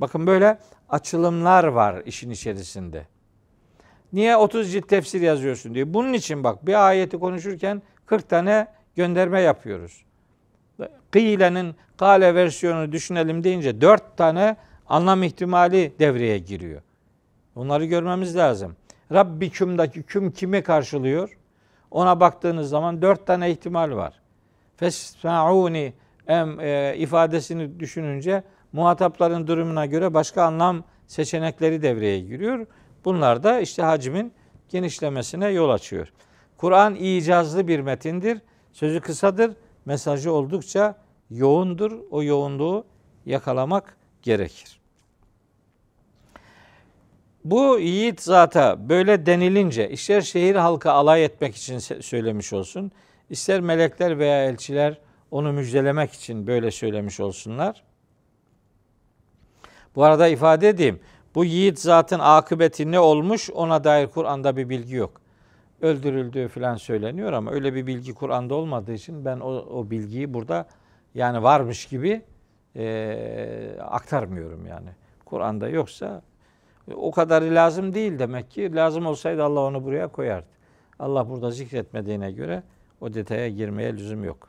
Bakın böyle açılımlar var işin içerisinde. Niye 30 cilt tefsir yazıyorsun diyor. Bunun için bak bir ayeti konuşurken 40 tane gönderme yapıyoruz. Kıyle'nin kale versiyonunu düşünelim deyince 4 tane anlam ihtimali devreye giriyor. Onları görmemiz lazım. Rabbiküm'daki küm kimi karşılıyor? Ona baktığınız zaman dört tane ihtimal var. Fesma'uni em e, ifadesini düşününce muhatapların durumuna göre başka anlam seçenekleri devreye giriyor. Bunlar da işte hacmin genişlemesine yol açıyor. Kur'an icazlı bir metindir. Sözü kısadır, mesajı oldukça yoğundur. O yoğunluğu yakalamak gerekir. Bu yiğit zata böyle denilince ister şehir halkı alay etmek için söylemiş olsun, ister melekler veya elçiler onu müjdelemek için böyle söylemiş olsunlar. Bu arada ifade edeyim. Bu yiğit zatın akıbeti ne olmuş ona dair Kur'an'da bir bilgi yok. Öldürüldüğü falan söyleniyor ama öyle bir bilgi Kur'an'da olmadığı için ben o, o bilgiyi burada yani varmış gibi e, aktarmıyorum yani. Kur'an'da yoksa o kadarı lazım değil demek ki. Lazım olsaydı Allah onu buraya koyardı. Allah burada zikretmediğine göre o detaya girmeye lüzum yok.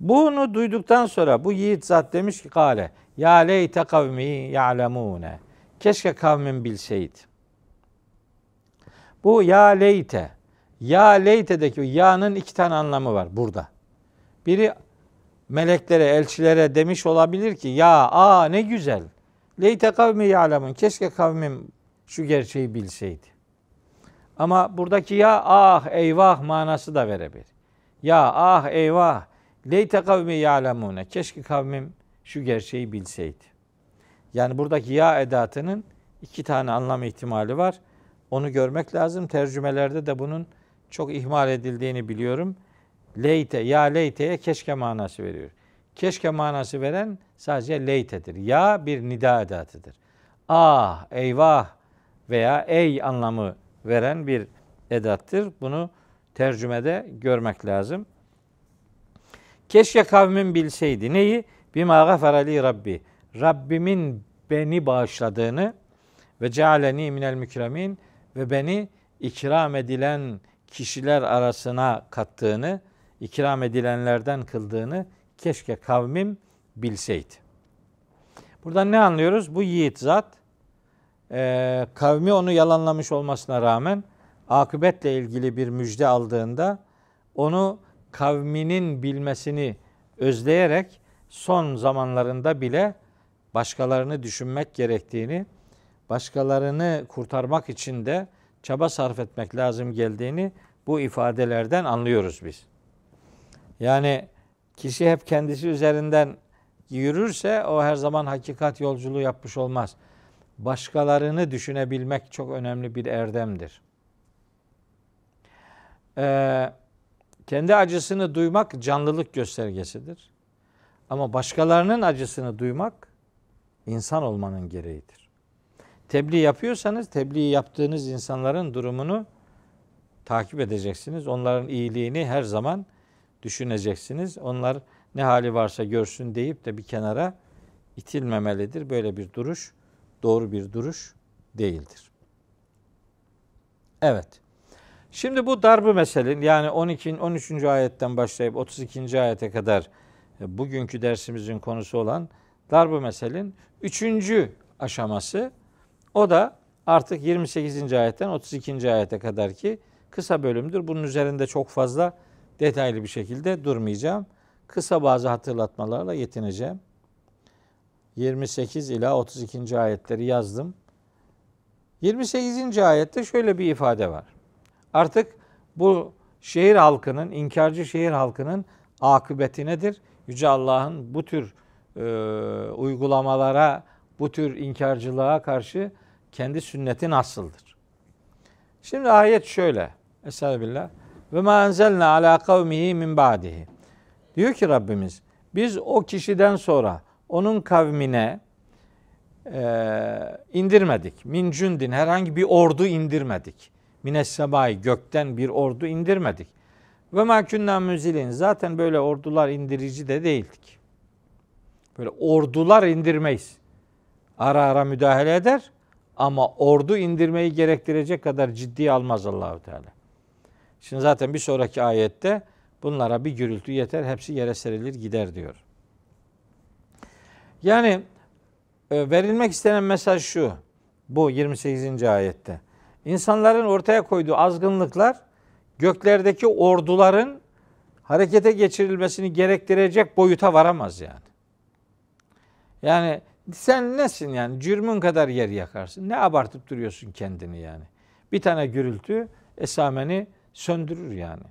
Bunu duyduktan sonra bu yiğit zat demiş ki kale ya leyte kavmi ya'lemune. Keşke kavmin bilseydi. Bu ya leyte. Ya leyte'deki ya'nın iki tane anlamı var burada. Biri meleklere, elçilere demiş olabilir ki ya a ne güzel. Leyte kavmi ya'lemun. Keşke kavmim şu gerçeği bilseydi. Ama buradaki ya ah eyvah manası da verebilir. Ya ah eyvah leyte kavmi ya'lemune. Keşke kavmim şu gerçeği bilseydi. Yani buradaki ya edatının iki tane anlam ihtimali var. Onu görmek lazım. Tercümelerde de bunun çok ihmal edildiğini biliyorum. Leyte, ya leyteye keşke manası veriyor. Keşke manası veren sadece leytedir. Ya bir nida edatıdır. Ah, eyvah veya ey anlamı veren bir edattır. Bunu tercümede görmek lazım. Keşke kavmin bilseydi. Neyi? Bima gafarali Rabbi. Rabbimin beni bağışladığını ve cealeni minel mükremin ve beni ikram edilen kişiler arasına kattığını, ikram edilenlerden kıldığını keşke kavmim bilseydi. Buradan ne anlıyoruz? Bu yiğit zat e, kavmi onu yalanlamış olmasına rağmen akıbetle ilgili bir müjde aldığında onu kavminin bilmesini özleyerek son zamanlarında bile başkalarını düşünmek gerektiğini, başkalarını kurtarmak için de çaba sarf etmek lazım geldiğini bu ifadelerden anlıyoruz biz. Yani kişi hep kendisi üzerinden yürürse o her zaman hakikat yolculuğu yapmış olmaz. Başkalarını düşünebilmek çok önemli bir erdemdir. Ee, kendi acısını duymak canlılık göstergesidir. Ama başkalarının acısını duymak insan olmanın gereğidir. Tebliğ yapıyorsanız tebliğ yaptığınız insanların durumunu takip edeceksiniz. Onların iyiliğini her zaman düşüneceksiniz. Onlar ne hali varsa görsün deyip de bir kenara itilmemelidir. Böyle bir duruş doğru bir duruş değildir. Evet. Şimdi bu darbı meselenin yani 12. 13. ayetten başlayıp 32. ayete kadar e, bugünkü dersimizin konusu olan darbı meselenin 3. aşaması o da artık 28. ayetten 32. ayete kadar ki kısa bölümdür. Bunun üzerinde çok fazla detaylı bir şekilde durmayacağım. Kısa bazı hatırlatmalarla yetineceğim. 28 ila 32. ayetleri yazdım. 28. ayette şöyle bir ifade var. Artık bu şehir halkının, inkarcı şehir halkının akıbeti nedir? Yüce Allah'ın bu tür e, uygulamalara, bu tür inkarcılığa karşı kendi sünneti nasıldır? Şimdi ayet şöyle. Estağfirullah. Ve ma enzelna ala kavmihi min ba'dihi. Diyor ki Rabbimiz biz o kişiden sonra onun kavmine e, indirmedik. Min cündin herhangi bir ordu indirmedik. Mines semai gökten bir ordu indirmedik. Ve ma künna müzilin zaten böyle ordular indirici de değildik. Böyle ordular indirmeyiz. Ara ara müdahale eder ama ordu indirmeyi gerektirecek kadar ciddi almaz Allahu Teala. Şimdi zaten bir sonraki ayette bunlara bir gürültü yeter, hepsi yere serilir gider diyor. Yani e, verilmek istenen mesaj şu. Bu 28. ayette. İnsanların ortaya koyduğu azgınlıklar göklerdeki orduların harekete geçirilmesini gerektirecek boyuta varamaz yani. Yani sen nesin yani? Cürmün kadar yer yakarsın. Ne abartıp duruyorsun kendini yani? Bir tane gürültü esameni söndürür yani.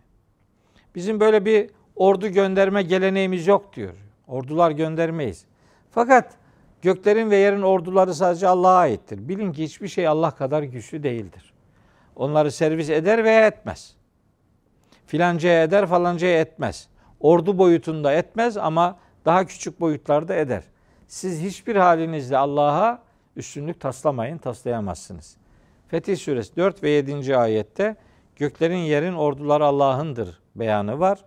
Bizim böyle bir ordu gönderme geleneğimiz yok diyor. Ordular göndermeyiz. Fakat göklerin ve yerin orduları sadece Allah'a aittir. Bilin ki hiçbir şey Allah kadar güçlü değildir. Onları servis eder veya etmez. Filancaya eder falancaya etmez. Ordu boyutunda etmez ama daha küçük boyutlarda eder. Siz hiçbir halinizle Allah'a üstünlük taslamayın, taslayamazsınız. Fetih Suresi 4 ve 7. ayette göklerin yerin orduları Allah'ındır beyanı var.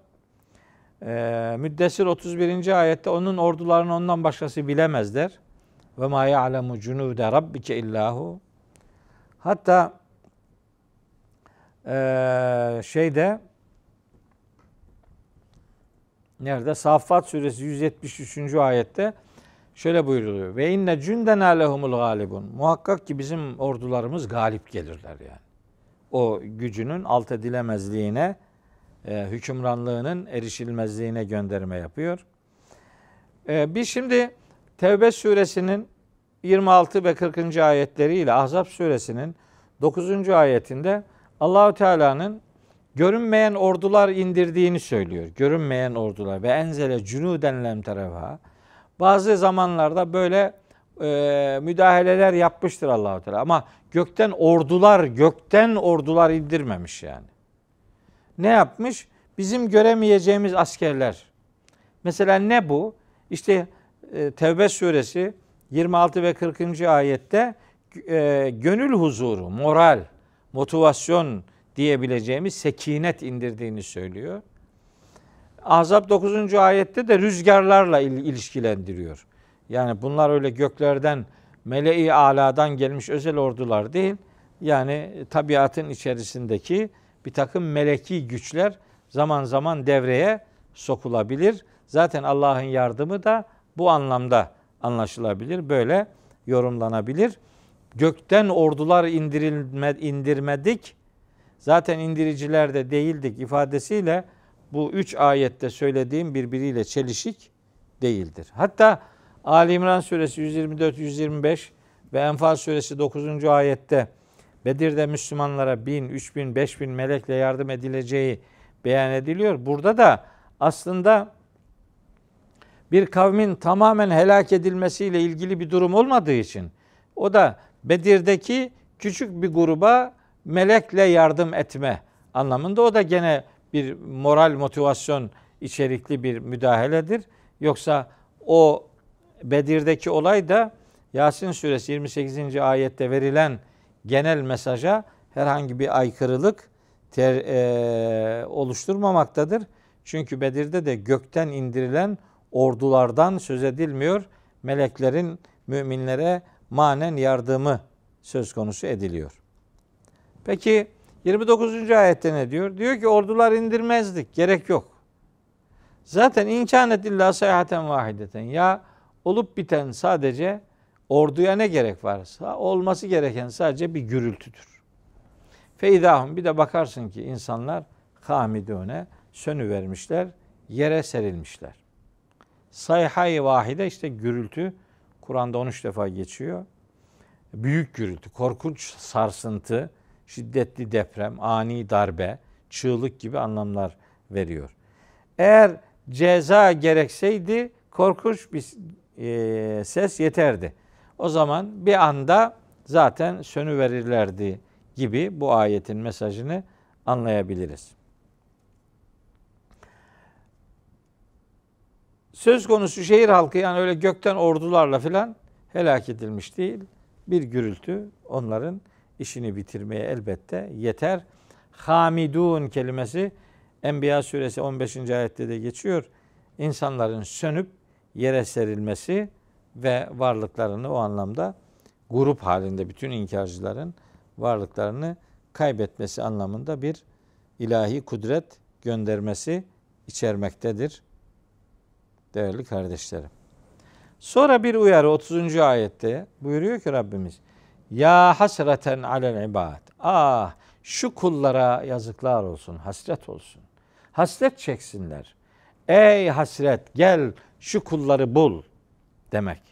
Ee, Müddessir 31. ayette onun ordularını ondan başkası bilemezler. Ve ma ya'lemu cunude rabbike illahu. Hatta ee, şeyde nerede? Saffat suresi 173. ayette şöyle buyuruluyor. Ve inne cündena lehumul galibun. Muhakkak ki bizim ordularımız galip gelirler yani. O gücünün alt edilemezliğine, e, hükümranlığının erişilmezliğine gönderme yapıyor. E, biz şimdi Tevbe suresinin 26 ve 40. ayetleriyle Ahzab suresinin 9. ayetinde Allahü Teala'nın görünmeyen ordular indirdiğini söylüyor. Görünmeyen ordular ve enzele cunuden lem terevha. Bazı zamanlarda böyle e, müdahaleler yapmıştır Allahu Teala ama gökten ordular, gökten ordular indirmemiş yani. Ne yapmış? Bizim göremeyeceğimiz askerler. Mesela ne bu? İşte e, Tevbe suresi 26 ve 40. ayette e, gönül huzuru, moral, motivasyon diyebileceğimiz sekinet indirdiğini söylüyor. Ahzab 9. ayette de rüzgarlarla ilişkilendiriyor. Yani bunlar öyle göklerden meleği aladan gelmiş özel ordular değil. Yani tabiatın içerisindeki bir takım meleki güçler zaman zaman devreye sokulabilir. Zaten Allah'ın yardımı da bu anlamda anlaşılabilir. Böyle yorumlanabilir. Gökten ordular indirilme, indirmedik. Zaten indiriciler de değildik ifadesiyle bu üç ayette söylediğim birbiriyle çelişik değildir. Hatta Ali İmran suresi 124 125 ve Enfal suresi 9. ayette Bedir'de Müslümanlara bin, üç bin, beş bin melekle yardım edileceği beyan ediliyor. Burada da aslında bir kavmin tamamen helak edilmesiyle ilgili bir durum olmadığı için o da Bedir'deki küçük bir gruba melekle yardım etme anlamında o da gene bir moral motivasyon içerikli bir müdahaledir. Yoksa o Bedir'deki olay da Yasin suresi 28. ayette verilen genel mesaja herhangi bir aykırılık ter, e, oluşturmamaktadır. Çünkü Bedir'de de gökten indirilen ordulardan söz edilmiyor. Meleklerin müminlere manen yardımı söz konusu ediliyor. Peki 29. ayette ne diyor? Diyor ki ordular indirmezdik. Gerek yok. Zaten imkanet illa sayhaten vahideten. Ya olup biten sadece orduya ne gerek varsa olması gereken sadece bir gürültüdür. Feydahum bir de bakarsın ki insanlar hamidune sönü vermişler, yere serilmişler. Sayhay vahide işte gürültü Kur'an'da 13 defa geçiyor. Büyük gürültü, korkunç sarsıntı, şiddetli deprem, ani darbe, çığlık gibi anlamlar veriyor. Eğer ceza gerekseydi korkunç bir e, ses yeterdi. O zaman bir anda zaten sönü verirlerdi gibi bu ayetin mesajını anlayabiliriz. Söz konusu şehir halkı yani öyle gökten ordularla filan helak edilmiş değil. Bir gürültü onların işini bitirmeye elbette yeter. Hamidun kelimesi Enbiya suresi 15. ayette de geçiyor. İnsanların sönüp yere serilmesi ve varlıklarını o anlamda grup halinde bütün inkarcıların varlıklarını kaybetmesi anlamında bir ilahi kudret göndermesi içermektedir. Değerli kardeşlerim. Sonra bir uyarı 30. ayette buyuruyor ki Rabbimiz Ya hasreten alel ibad. Ah şu kullara yazıklar olsun, hasret olsun. Hasret çeksinler. Ey hasret gel şu kulları bul demek.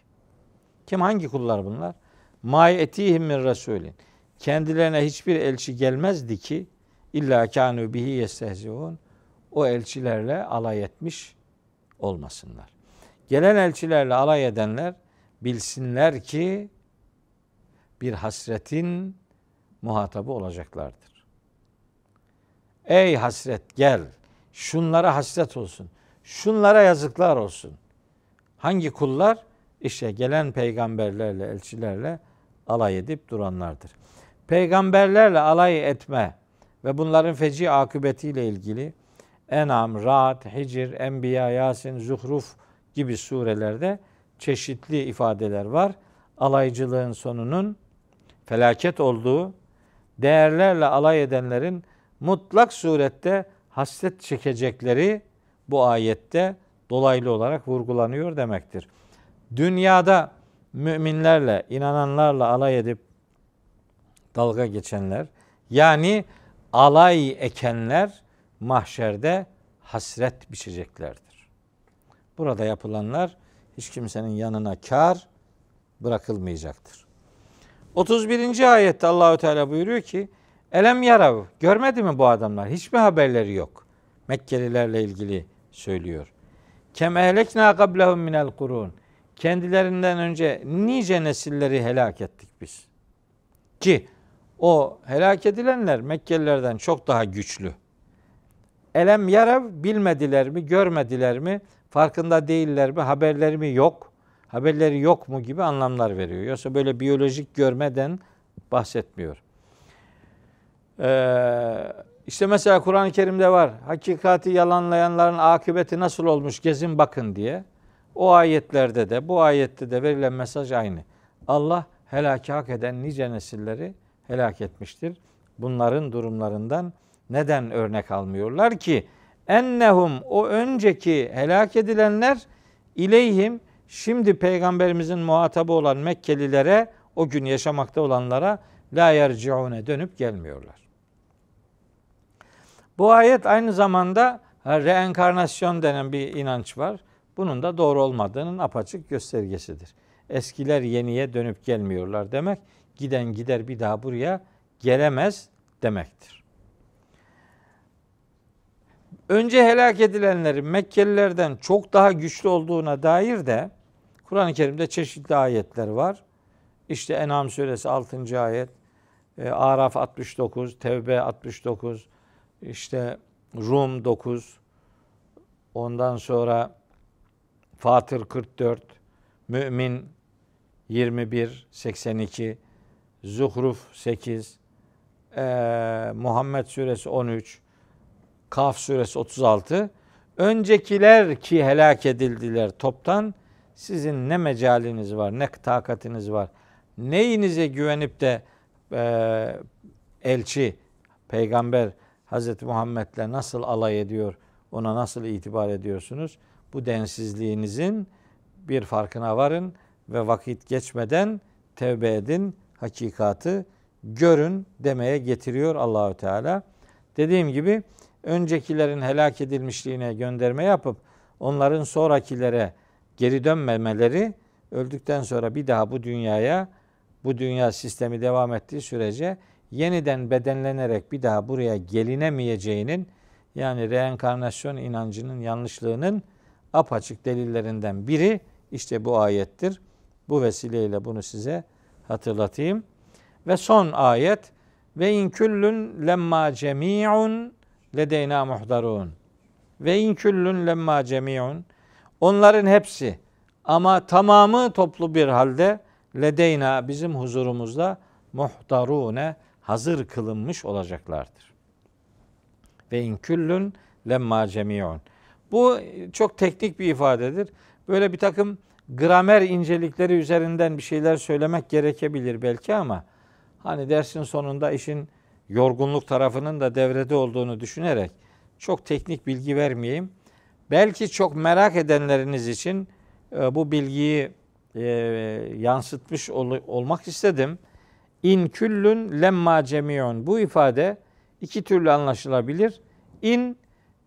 Kim hangi kullar bunlar? May etihim min rasulin. Kendilerine hiçbir elçi gelmezdi ki illa kanu bihi yestehziun. O elçilerle alay etmiş olmasınlar. Gelen elçilerle alay edenler bilsinler ki bir hasretin muhatabı olacaklardır. Ey hasret gel. Şunlara hasret olsun. Şunlara yazıklar olsun. Hangi kullar? İşte gelen peygamberlerle, elçilerle alay edip duranlardır. Peygamberlerle alay etme ve bunların feci akıbetiyle ilgili Enam, Ra'd, Hicr, Enbiya, Yasin, Zuhruf gibi surelerde çeşitli ifadeler var. Alaycılığın sonunun felaket olduğu, değerlerle alay edenlerin mutlak surette hasret çekecekleri bu ayette dolaylı olarak vurgulanıyor demektir. Dünyada müminlerle, inananlarla alay edip dalga geçenler, yani alay ekenler mahşerde hasret biçeceklerdir. Burada yapılanlar hiç kimsenin yanına kar bırakılmayacaktır. 31. ayette Allahü Teala buyuruyor ki Elem yarav görmedi mi bu adamlar? Hiç mi haberleri yok? Mekkelilerle ilgili söylüyor. Kem ehlekna qablahum minel kurun. Kendilerinden önce nice nesilleri helak ettik biz. Ki o helak edilenler Mekkelilerden çok daha güçlü. Elem yarav bilmediler mi, görmediler mi, farkında değiller mi, haberleri mi yok, haberleri yok mu gibi anlamlar veriyor. Yoksa böyle biyolojik görmeden bahsetmiyor. Ee, işte mesela Kur'an-ı Kerim'de var. Hakikati yalanlayanların akıbeti nasıl olmuş gezin bakın diye. O ayetlerde de bu ayette de verilen mesaj aynı. Allah helaki hak eden nice nesilleri helak etmiştir. Bunların durumlarından neden örnek almıyorlar ki? Ennehum o önceki helak edilenler ileyhim şimdi peygamberimizin muhatabı olan Mekkelilere o gün yaşamakta olanlara la yerciune dönüp gelmiyorlar. Bu ayet aynı zamanda reenkarnasyon denen bir inanç var. bunun da doğru olmadığının apaçık göstergesidir. Eskiler yeniye dönüp gelmiyorlar demek giden gider bir daha buraya gelemez demektir. Önce helak edilenlerin Mekkelilerden çok daha güçlü olduğuna dair de Kur'an-ı Kerim'de çeşitli ayetler var. İşte En'am suresi 6. ayet, e, Araf 69, Tevbe 69, işte Rum 9, ondan sonra Fatır 44, Mümin 21, 82, Zuhruf 8, e, Muhammed suresi 13, Kaf suresi 36. Öncekiler ki helak edildiler toptan sizin ne mecaliniz var, ne takatiniz var. Neyinize güvenip de e, elçi, peygamber Hazreti Muhammed'le nasıl alay ediyor, ona nasıl itibar ediyorsunuz? Bu densizliğinizin bir farkına varın ve vakit geçmeden tevbe edin, hakikatı görün demeye getiriyor Allahü Teala. Dediğim gibi öncekilerin helak edilmişliğine gönderme yapıp onların sonrakilere geri dönmemeleri öldükten sonra bir daha bu dünyaya bu dünya sistemi devam ettiği sürece yeniden bedenlenerek bir daha buraya gelinemeyeceğinin yani reenkarnasyon inancının yanlışlığının apaçık delillerinden biri işte bu ayettir. Bu vesileyle bunu size hatırlatayım. Ve son ayet ve in küllün lemma cemi'un ledeyna muhdarun. Ve in küllün lemma cemi'un. Onların hepsi ama tamamı toplu bir halde ledeyna bizim huzurumuzda muhdarune hazır kılınmış olacaklardır. Ve in küllün lemma cemi'un. Bu çok teknik bir ifadedir. Böyle bir takım gramer incelikleri üzerinden bir şeyler söylemek gerekebilir belki ama hani dersin sonunda işin yorgunluk tarafının da devrede olduğunu düşünerek çok teknik bilgi vermeyeyim. Belki çok merak edenleriniz için e, bu bilgiyi e, yansıtmış ol, olmak istedim. İn küllün lemma cemiyon. Bu ifade iki türlü anlaşılabilir. İn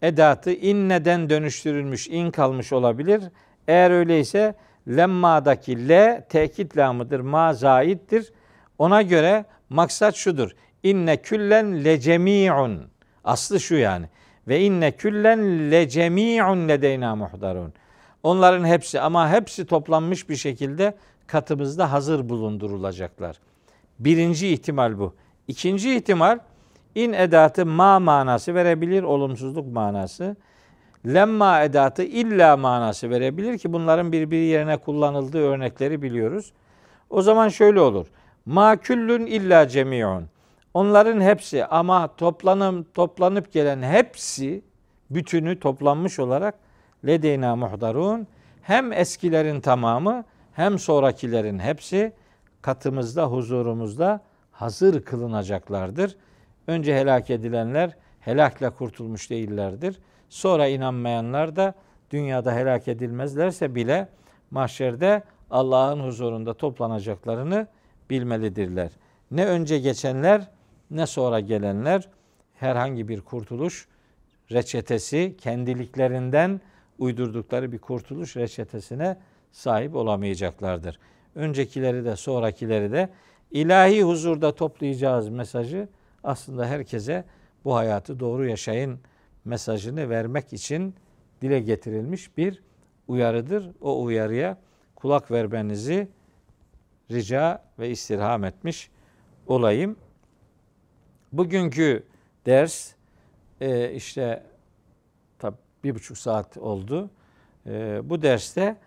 edatı in neden dönüştürülmüş, in kalmış olabilir. Eğer öyleyse lemma'daki le tekit lamıdır. Ma zaittir. Ona göre maksat şudur. İnne küllen le cemi'un. Aslı şu yani. Ve inne küllen le cemi'un ledeyna muhdarun. Onların hepsi ama hepsi toplanmış bir şekilde katımızda hazır bulundurulacaklar. Birinci ihtimal bu. İkinci ihtimal in edatı ma manası verebilir, olumsuzluk manası. Lemma edatı illa manası verebilir ki bunların birbiri yerine kullanıldığı örnekleri biliyoruz. O zaman şöyle olur. Ma küllün illa cemiun. Onların hepsi ama toplanıp toplanıp gelen hepsi bütünü toplanmış olarak ledeyna muhdarun hem eskilerin tamamı hem sonrakilerin hepsi katımızda huzurumuzda hazır kılınacaklardır. Önce helak edilenler helakla kurtulmuş değillerdir. Sonra inanmayanlar da dünyada helak edilmezlerse bile mahşerde Allah'ın huzurunda toplanacaklarını bilmelidirler. Ne önce geçenler ne sonra gelenler herhangi bir kurtuluş reçetesi kendiliklerinden uydurdukları bir kurtuluş reçetesine sahip olamayacaklardır. Öncekileri de sonrakileri de ilahi huzurda toplayacağız mesajı aslında herkese bu hayatı doğru yaşayın mesajını vermek için dile getirilmiş bir uyarıdır. O uyarıya kulak vermenizi rica ve istirham etmiş olayım. Bugünkü ders e, işte tabi bir buçuk saat oldu. E, bu derste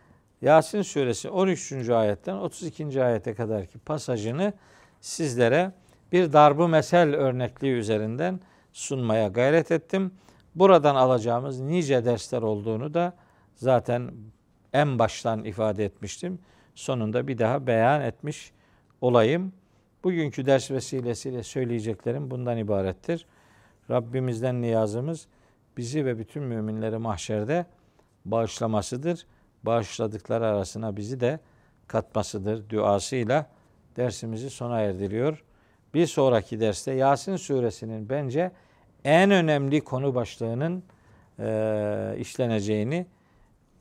Yasin suresi 13. ayetten 32. ayete kadarki pasajını sizlere bir darbu mesel örnekliği üzerinden sunmaya gayret ettim. Buradan alacağımız nice dersler olduğunu da zaten en baştan ifade etmiştim. Sonunda bir daha beyan etmiş olayım. Bugünkü ders vesilesiyle söyleyeceklerim bundan ibarettir. Rabbimizden niyazımız bizi ve bütün müminleri mahşerde bağışlamasıdır. Bağışladıkları arasına bizi de katmasıdır duasıyla dersimizi sona erdiriyor. Bir sonraki derste Yasin suresinin bence en önemli konu başlığının e, işleneceğini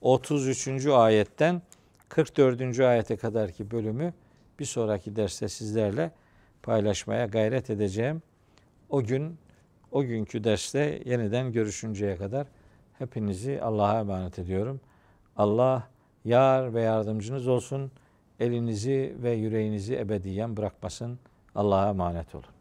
33. ayetten 44. ayete kadarki bölümü bir sonraki derste sizlerle paylaşmaya gayret edeceğim. O gün o günkü derste yeniden görüşünceye kadar hepinizi Allah'a emanet ediyorum. Allah yar ve yardımcınız olsun. Elinizi ve yüreğinizi ebediyen bırakmasın. Allah'a emanet olun.